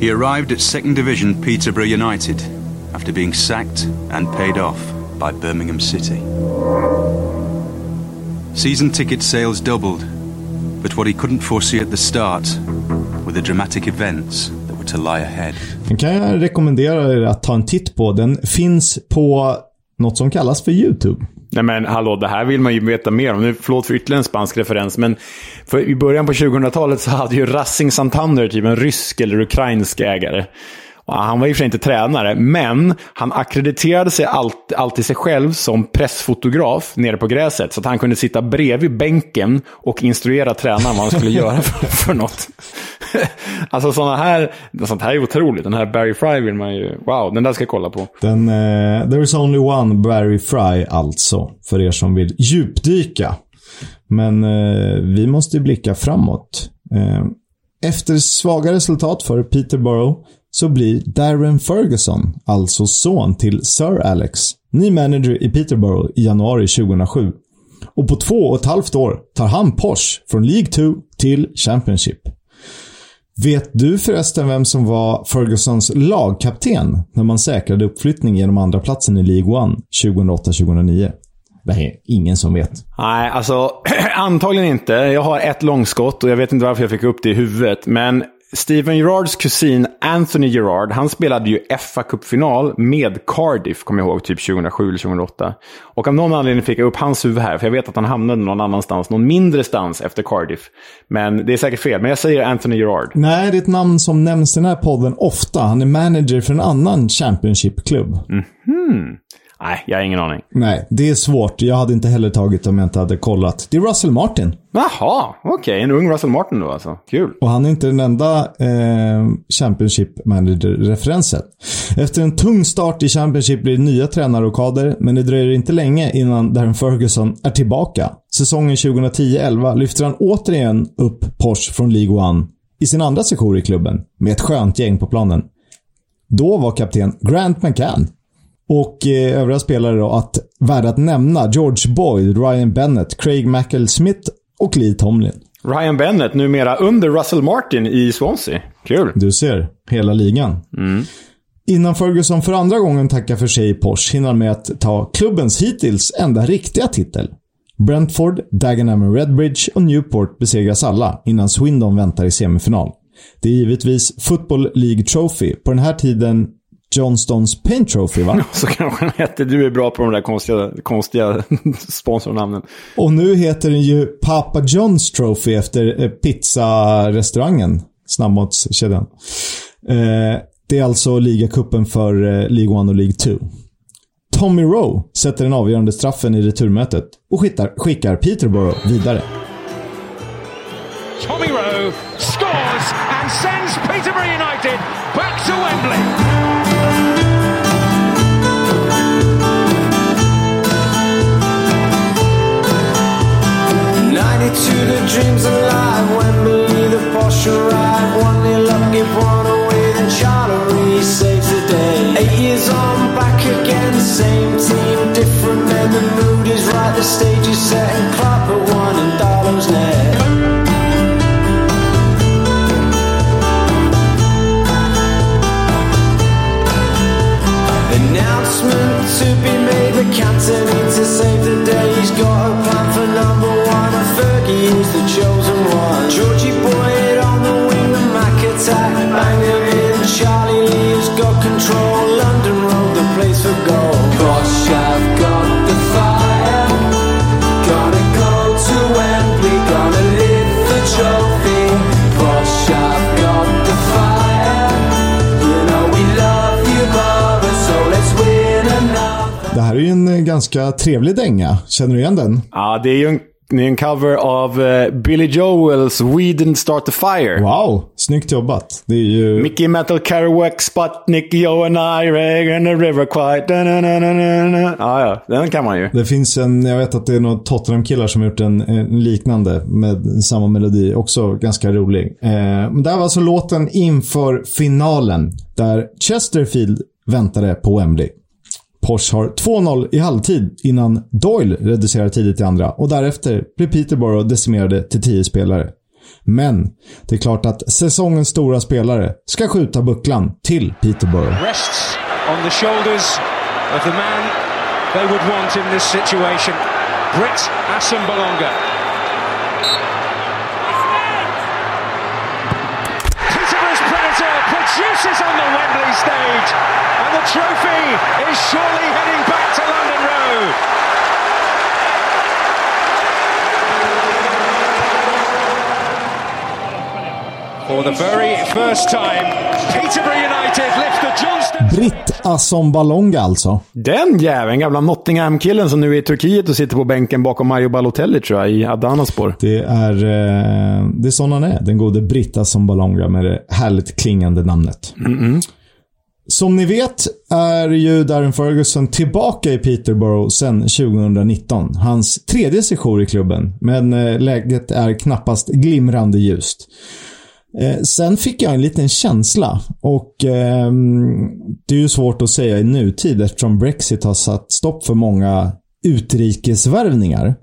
He arrived at second division Peterborough United after being sacked and paid off by Birmingham City. Season ticket sales doubled, but what he couldn't foresee at the start were the dramatic events that were to lie ahead. Den kan jag rekommendera er att ta en titt på. Den finns på något som kallas för YouTube. Nej men hallå, det här vill man ju veta mer om. Nu, förlåt för ytterligare en spansk referens, men för i början på 2000-talet så hade ju Racing Santander typ en rysk eller ukrainsk ägare. Han var i och för sig inte tränare, men han akkrediterade sig allt, alltid sig själv som pressfotograf nere på gräset. Så att han kunde sitta bredvid bänken och instruera tränaren vad han skulle göra för, för något. alltså sådana här, sånt här är otroligt. Den här Barry Fry vill man ju, wow, den där ska jag kolla på. Den, eh, there is only one Barry Fry alltså, för er som vill djupdyka. Men eh, vi måste blicka framåt. Eh, efter svaga resultat för Peterborough så blir Darren Ferguson, alltså son till Sir Alex, ny manager i Peterborough i januari 2007. Och på två och ett halvt år tar han Porsche från League 2 till Championship. Vet du förresten vem som var Fergusons lagkapten när man säkrade uppflyttning genom andra platsen i League 1 2008-2009? Det är ingen som vet. Nej, alltså antagligen inte. Jag har ett långskott och jag vet inte varför jag fick upp det i huvudet. Men Steven Gerrards kusin Anthony Gerrard, han spelade ju fa Cup-final med Cardiff, kommer jag ihåg, typ 2007 eller 2008. Och av någon anledning fick jag upp hans huvud här, för jag vet att han hamnade någon annanstans, någon mindre stans efter Cardiff. Men det är säkert fel, men jag säger Anthony Gerrard. Nej, det är ett namn som nämns i den här podden ofta. Han är manager för en annan Championship-klubb. Mhm. Nej, jag har ingen aning. Nej, det är svårt. Jag hade inte heller tagit om jag inte hade kollat. Det är Russell Martin. Jaha, okej. En ung Russell Martin då alltså. Kul. Och han är inte den enda eh, Championship Manager-referensen. Efter en tung start i Championship blir det nya tränarrokader, men det dröjer inte länge innan Darren Ferguson är tillbaka. Säsongen 2010-11 lyfter han återigen upp Porsche från League One i sin andra sejour i klubben, med ett skönt gäng på planen. Då var kapten Grant McCann. Och eh, övriga spelare då att värda att nämna George Boyd, Ryan Bennett, Craig Mackell Smith och Lee Tomlin. Ryan Bennett, numera under Russell Martin i Swansea. Kul. Du ser, hela ligan. Innan Ferguson för andra gången tackar för sig i Porsche hinner han med att ta klubbens hittills enda riktiga titel. Brentford, Dagenham Redbridge och Newport besegras alla innan Swindon väntar i semifinal. Det är givetvis Football League Trophy, på den här tiden Johnstons Paint Trophy va? Så kanske den hette. Du är bra på de där konstiga, konstiga sponsornamnen. Och nu heter den ju Papa John's Trophy efter eh, pizzarestaurangen. Snabbmatskedjan. Eh, det är alltså ligacupen för eh, League 1 och League 2. Tommy Rowe sätter den avgörande straffen i returmötet och skickar, skickar Peterborough vidare. Tommy Rowe scores and sends Peterborough United back to Wembley. Dreams alive. Wembley, the Porsche arrive. One nil up, give one away. Then Charlery saves the day. Eight years on, back again. Same team, different men. The mood is right, the stage is set. And clap at one in Darlow's net. Announcement to be made, the captain to save the Road, the place for goal. Bosh, I've got the fire. Gonna go to Wembley, gonna lift the trophy. Bosh, I've got the fire. You know we love you, Barbara, so let's win another. Det här är ju en eh, ganska trevlig dänga. Känner du igen den? Ja, det är ju en, det är en cover av eh, Billy Joels We Didn't Start the Fire. Wow, snyggt jobbat. Det är ju... Mickey Metal, Kerouac, Sputnik, Joe and I, Reg and the River Quiet. Da, da, da, da. Ja, ja. Den kan man ju. Det finns en, jag vet att det är några Tottenham-killar som har gjort en, en liknande med samma melodi. Också ganska rolig. Eh, men det här var alltså låten inför finalen. Där Chesterfield väntade på Wembley. Porsche har 2-0 i halvtid innan Doyle reducerar tidigt i andra och därefter blir Peterborough decimerade till 10 spelare. Men det är klart att säsongens stora spelare ska skjuta bucklan till Peterborough. Rests on the shoulders of the man they would want in this situation, Britt Produces on the Wembley stage, and the trophy is surely heading back to London Road. For the very first time, Peterborough United lift the Johnston. Britt Assombalonga alltså. Den jäveln, gamla Nottingham-killen som nu är i Turkiet och sitter på bänken bakom Mario Balotelli tror jag, i Adanaspor. Det är, eh, det är sån han är. Den gode Britt Assombalonga med det härligt klingande namnet. Som ni vet är ju Darren Ferguson tillbaka i Peterborough sedan 2019. Hans tredje sejour i klubben, men eh, läget är knappast glimrande ljust. Eh, sen fick jag en liten känsla och eh, det är ju svårt att säga i nutid eftersom Brexit har satt stopp för många utrikesvärvningar.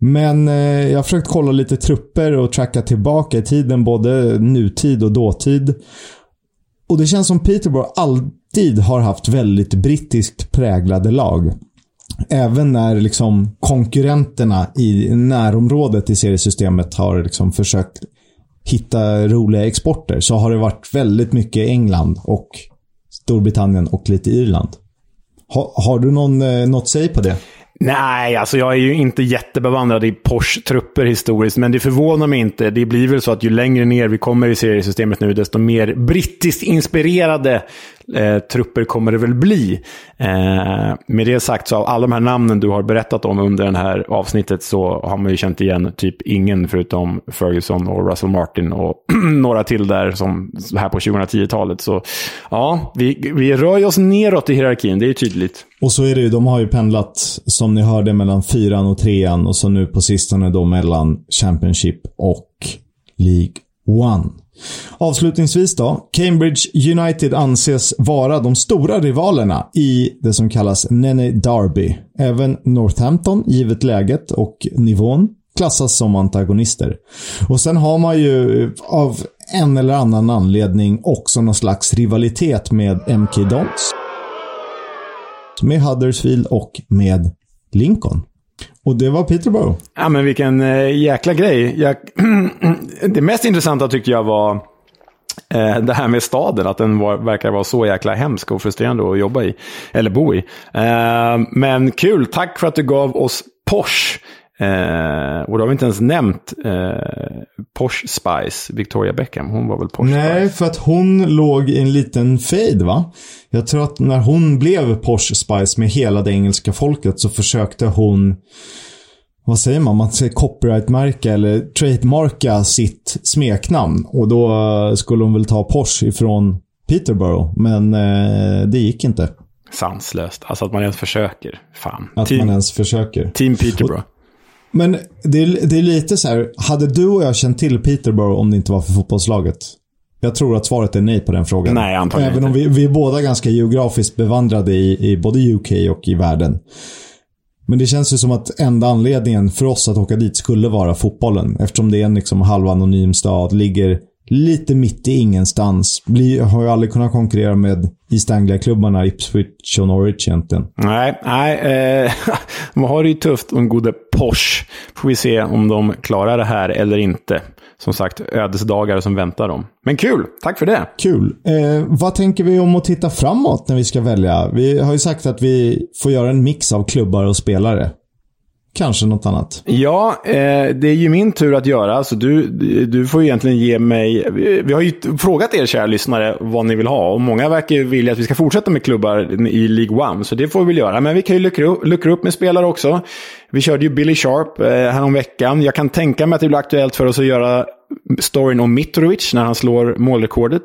Men eh, jag har försökt kolla lite trupper och tracka tillbaka i tiden, både nutid och dåtid. Och det känns som Peterborough alltid har haft väldigt brittiskt präglade lag. Även när liksom konkurrenterna i närområdet i seriesystemet har liksom försökt hitta roliga exporter så har det varit väldigt mycket England och Storbritannien och lite Irland. Ha, har du någon, eh, något säg på det? Nej, alltså jag är ju inte jättebevandrad i Porsche-trupper historiskt, men det förvånar mig inte. Det blir väl så att ju längre ner vi kommer i seriesystemet nu, desto mer brittiskt inspirerade eh, trupper kommer det väl bli. Eh, med det sagt, så av alla de här namnen du har berättat om under det här avsnittet så har man ju känt igen typ ingen förutom Ferguson och Russell Martin och några till där som här på 2010-talet. Så ja, vi, vi rör oss neråt i hierarkin, det är tydligt. Och så är det ju, de har ju pendlat, som ni hörde, mellan fyran och trean och så nu på sistone då mellan Championship och League One. Avslutningsvis då. Cambridge United anses vara de stora rivalerna i det som kallas Nene Derby. Även Northampton, givet läget och nivån, klassas som antagonister. Och sen har man ju av en eller annan anledning också någon slags rivalitet med MK Dons. Med Huddersfield och med Lincoln. Och det var Peterborough. Ja, men vilken eh, jäkla grej. Jag, det mest intressanta tyckte jag var eh, det här med staden. Att den var, verkar vara så jäkla hemsk och frustrerande att jobba i. Eller bo i. Eh, men kul, tack för att du gav oss Porsche. Eh, och då har vi inte ens nämnt eh, Porsche Spice, Victoria Beckham. Hon var väl Porsche Nej, Spice? för att hon låg i en liten fade va? Jag tror att när hon blev Porsche Spice med hela det engelska folket så försökte hon vad säger man? Man säger copyright-märka eller trademarka sitt smeknamn. Och då skulle hon väl ta Porsche ifrån Peterborough. Men eh, det gick inte. Sanslöst. Alltså att man ens försöker. Fan. Att man ens försöker. Team Peterborough. Men det är, det är lite så här, hade du och jag känt till Peterborough om det inte var för fotbollslaget? Jag tror att svaret är nej på den frågan. Nej, antagligen Även om vi, vi är båda ganska geografiskt bevandrade i, i både UK och i världen. Men det känns ju som att enda anledningen för oss att åka dit skulle vara fotbollen. Eftersom det är en liksom halvanonym stad, ligger lite mitt i ingenstans. Blir, har ju aldrig kunnat konkurrera med East Anglia-klubbarna Ipswich och Norwich egentligen. Nej, nej. Eh, de har det ju tufft en gode Porsche. Får vi se om de klarar det här eller inte. Som sagt, ödesdagar som väntar dem. Men kul! Tack för det! Kul. Eh, vad tänker vi om att titta framåt när vi ska välja? Vi har ju sagt att vi får göra en mix av klubbar och spelare. Kanske något annat. Ja, eh, det är ju min tur att göra. Så du, du får egentligen ge mig... Vi, har ju frågat er kära lyssnare vad ni vill ha. Och många verkar vilja att vi ska fortsätta med klubbar i League One. Så det får vi väl göra. Men vi kan ju luckra upp, luckra upp med spelare också. Vi körde ju Billy Sharp eh, häromveckan. Jag kan tänka mig att det blir aktuellt för oss att göra storyn om Mitrovic när han slår målrekordet.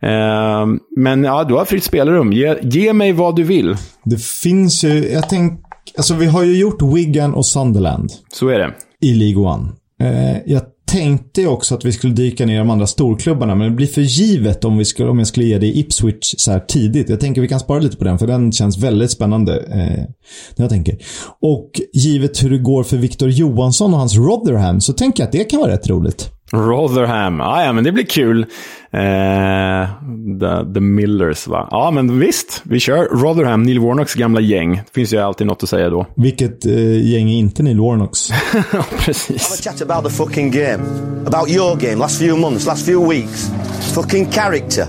Eh, men ja, du har fritt spelrum. Ge, ge mig vad du vill. Det finns ju... Jag tänk, alltså vi har ju gjort Wigan och Sunderland. Så är det. I League One. Eh, jag tänkte också att vi skulle dyka ner i de andra storklubbarna, men det blir för givet om, vi skulle, om jag skulle ge dig Ipswich så här tidigt. Jag tänker vi kan spara lite på den, för den känns väldigt spännande. Eh, jag tänker. Och givet hur det går för Victor Johansson och hans Rotherham, så tänker jag att det kan vara rätt roligt. Rotherham. Ah, ja, men det blir kul. Eh, the, the Millers, va? Ja, men visst. Vi kör Rotherham, Neil Warnocks gamla gäng. Det finns ju alltid något att säga då. Vilket eh, gäng är inte Neil Warnocks? Precis. Have a chat about the fucking game. About your game, last few months, last few weeks. Fucking character.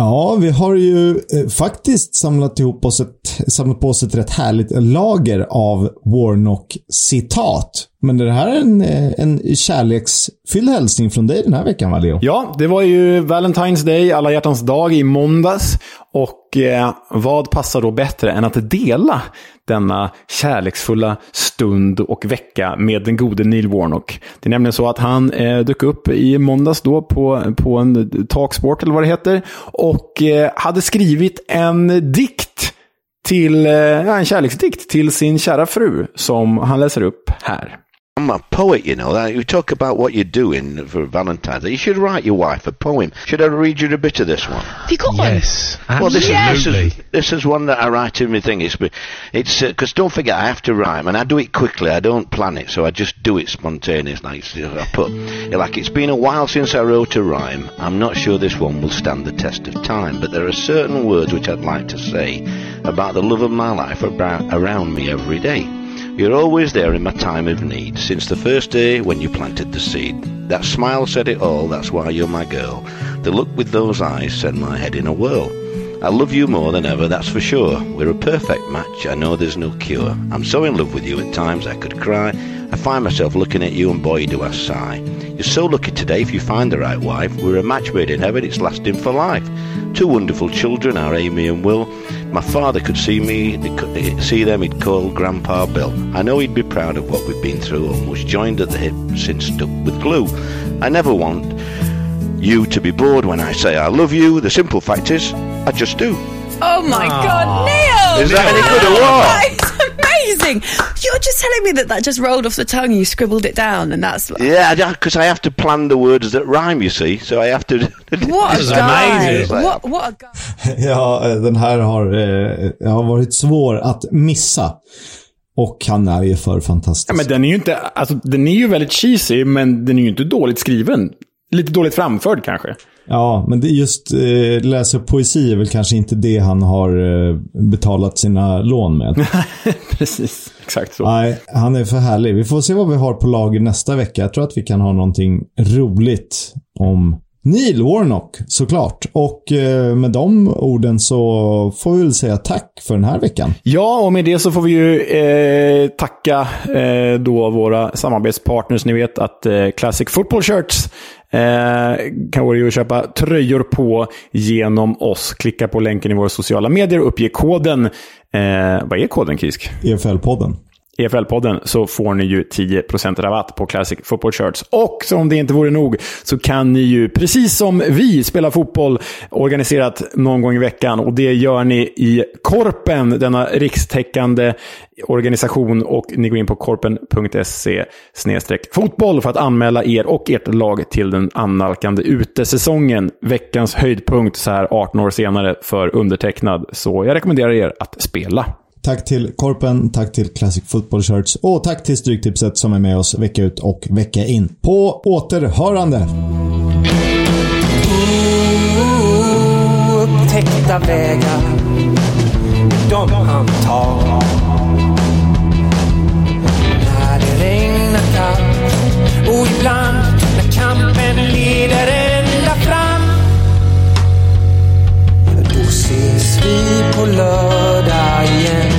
Ja, vi har ju eh, faktiskt samlat ihop oss ett, samlat på oss ett rätt härligt lager av Warnock-citat. Men det här är en, eh, en kärleksfylld hälsning från dig den här veckan, va Leo? Ja, det var ju Valentine's Day, alla hjärtans dag i måndags. Och eh, vad passar då bättre än att dela denna kärleksfulla stund och vecka med den gode Neil Warnock. Det är nämligen så att han eh, dök upp i måndags då på, på en talksport eller vad det heter. Och eh, hade skrivit en dikt till, eh, en kärleksdikt till sin kära fru som han läser upp här. I'm a poet, you know. You talk about what you're doing for Valentine's Day. You should write your wife a poem. Should I read you a bit of this one? Have you got Yes, one? Well, this absolutely. is this is this is one that I write in my thing. It's it's uh, because don't forget I have to rhyme and I do it quickly. I don't plan it, so I just do it spontaneous. Like I put like it's been a while since I wrote a rhyme. I'm not sure this one will stand the test of time, but there are certain words which I'd like to say about the love of my life about, around me every day. You're always there in my time of need, since the first day when you planted the seed. That smile said it all, that's why you're my girl. The look with those eyes sent my head in a whirl. I love you more than ever, that's for sure. We're a perfect match, I know there's no cure. I'm so in love with you at times I could cry. I find myself looking at you and boy do I sigh. You're so lucky today if you find the right wife. We're a match made in heaven, it's lasting for life. Two wonderful children, our Amy and Will. My father could see me, could eh, see them, he'd call Grandpa Bill. I know he'd be proud of what we've been through and was joined at the hip since stuck with glue. I never want you to be bored when I say I love you. The simple fact is, I just do. Oh my God, Neil! Is that any good or what? That's amazing. You're just telling me that that just rolled off the tongue. You scribbled it down, and that's Yeah, because I have to plan the words that rhyme, you see. So I have to. what a guy! What what a guy! Ja, den här har, eh, har varit svår att missa. Och han är ju för fantastisk. Ja, men den är ju inte, alltså, den är ju väldigt cheesy, men den är ju inte dåligt skriven. Lite dåligt framförd kanske. Ja, men just eh, läsa poesi är väl kanske inte det han har eh, betalat sina lån med. Precis, exakt så. Nej, han är för härlig. Vi får se vad vi har på lager nästa vecka. Jag tror att vi kan ha någonting roligt om Neil Warnock såklart. Och eh, med de orden så får vi väl säga tack för den här veckan. Ja, och med det så får vi ju eh, tacka eh, då våra samarbetspartners. Ni vet att eh, Classic Football Shirts eh, kan att köpa tröjor på genom oss. Klicka på länken i våra sociala medier och uppge koden. Eh, vad är koden, Kisk? EFL-podden. EFL-podden så får ni ju 10% rabatt på Classic Football Shirts. Och som det inte vore nog så kan ni ju, precis som vi, spela fotboll organiserat någon gång i veckan. Och det gör ni i Korpen, denna rikstäckande organisation. Och ni går in på korpen.se fotboll för att anmäla er och ert lag till den annalkande utesäsongen. Veckans höjdpunkt så här 18 år senare för undertecknad. Så jag rekommenderar er att spela. Tack till Korpen, tack till Classic Football Shirts och tack till Stryktipset som är med oss vecka ut och vecka in. På återhörande! Upptäckta vägar, de han tar. När det regnar kallt och ibland när kampen leder ända fram. Då ses vi på lördag igen.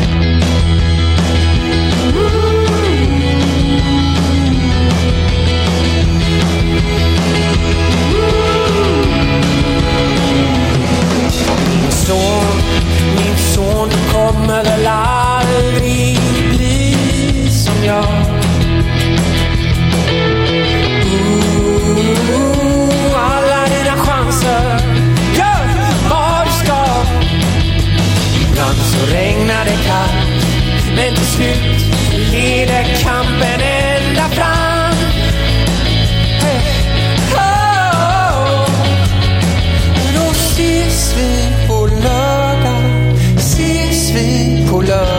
Då regnar det kallt, men till slut leder kampen ända fram. Hey. Oh. Då ses vi på lördag, ses vi på lördag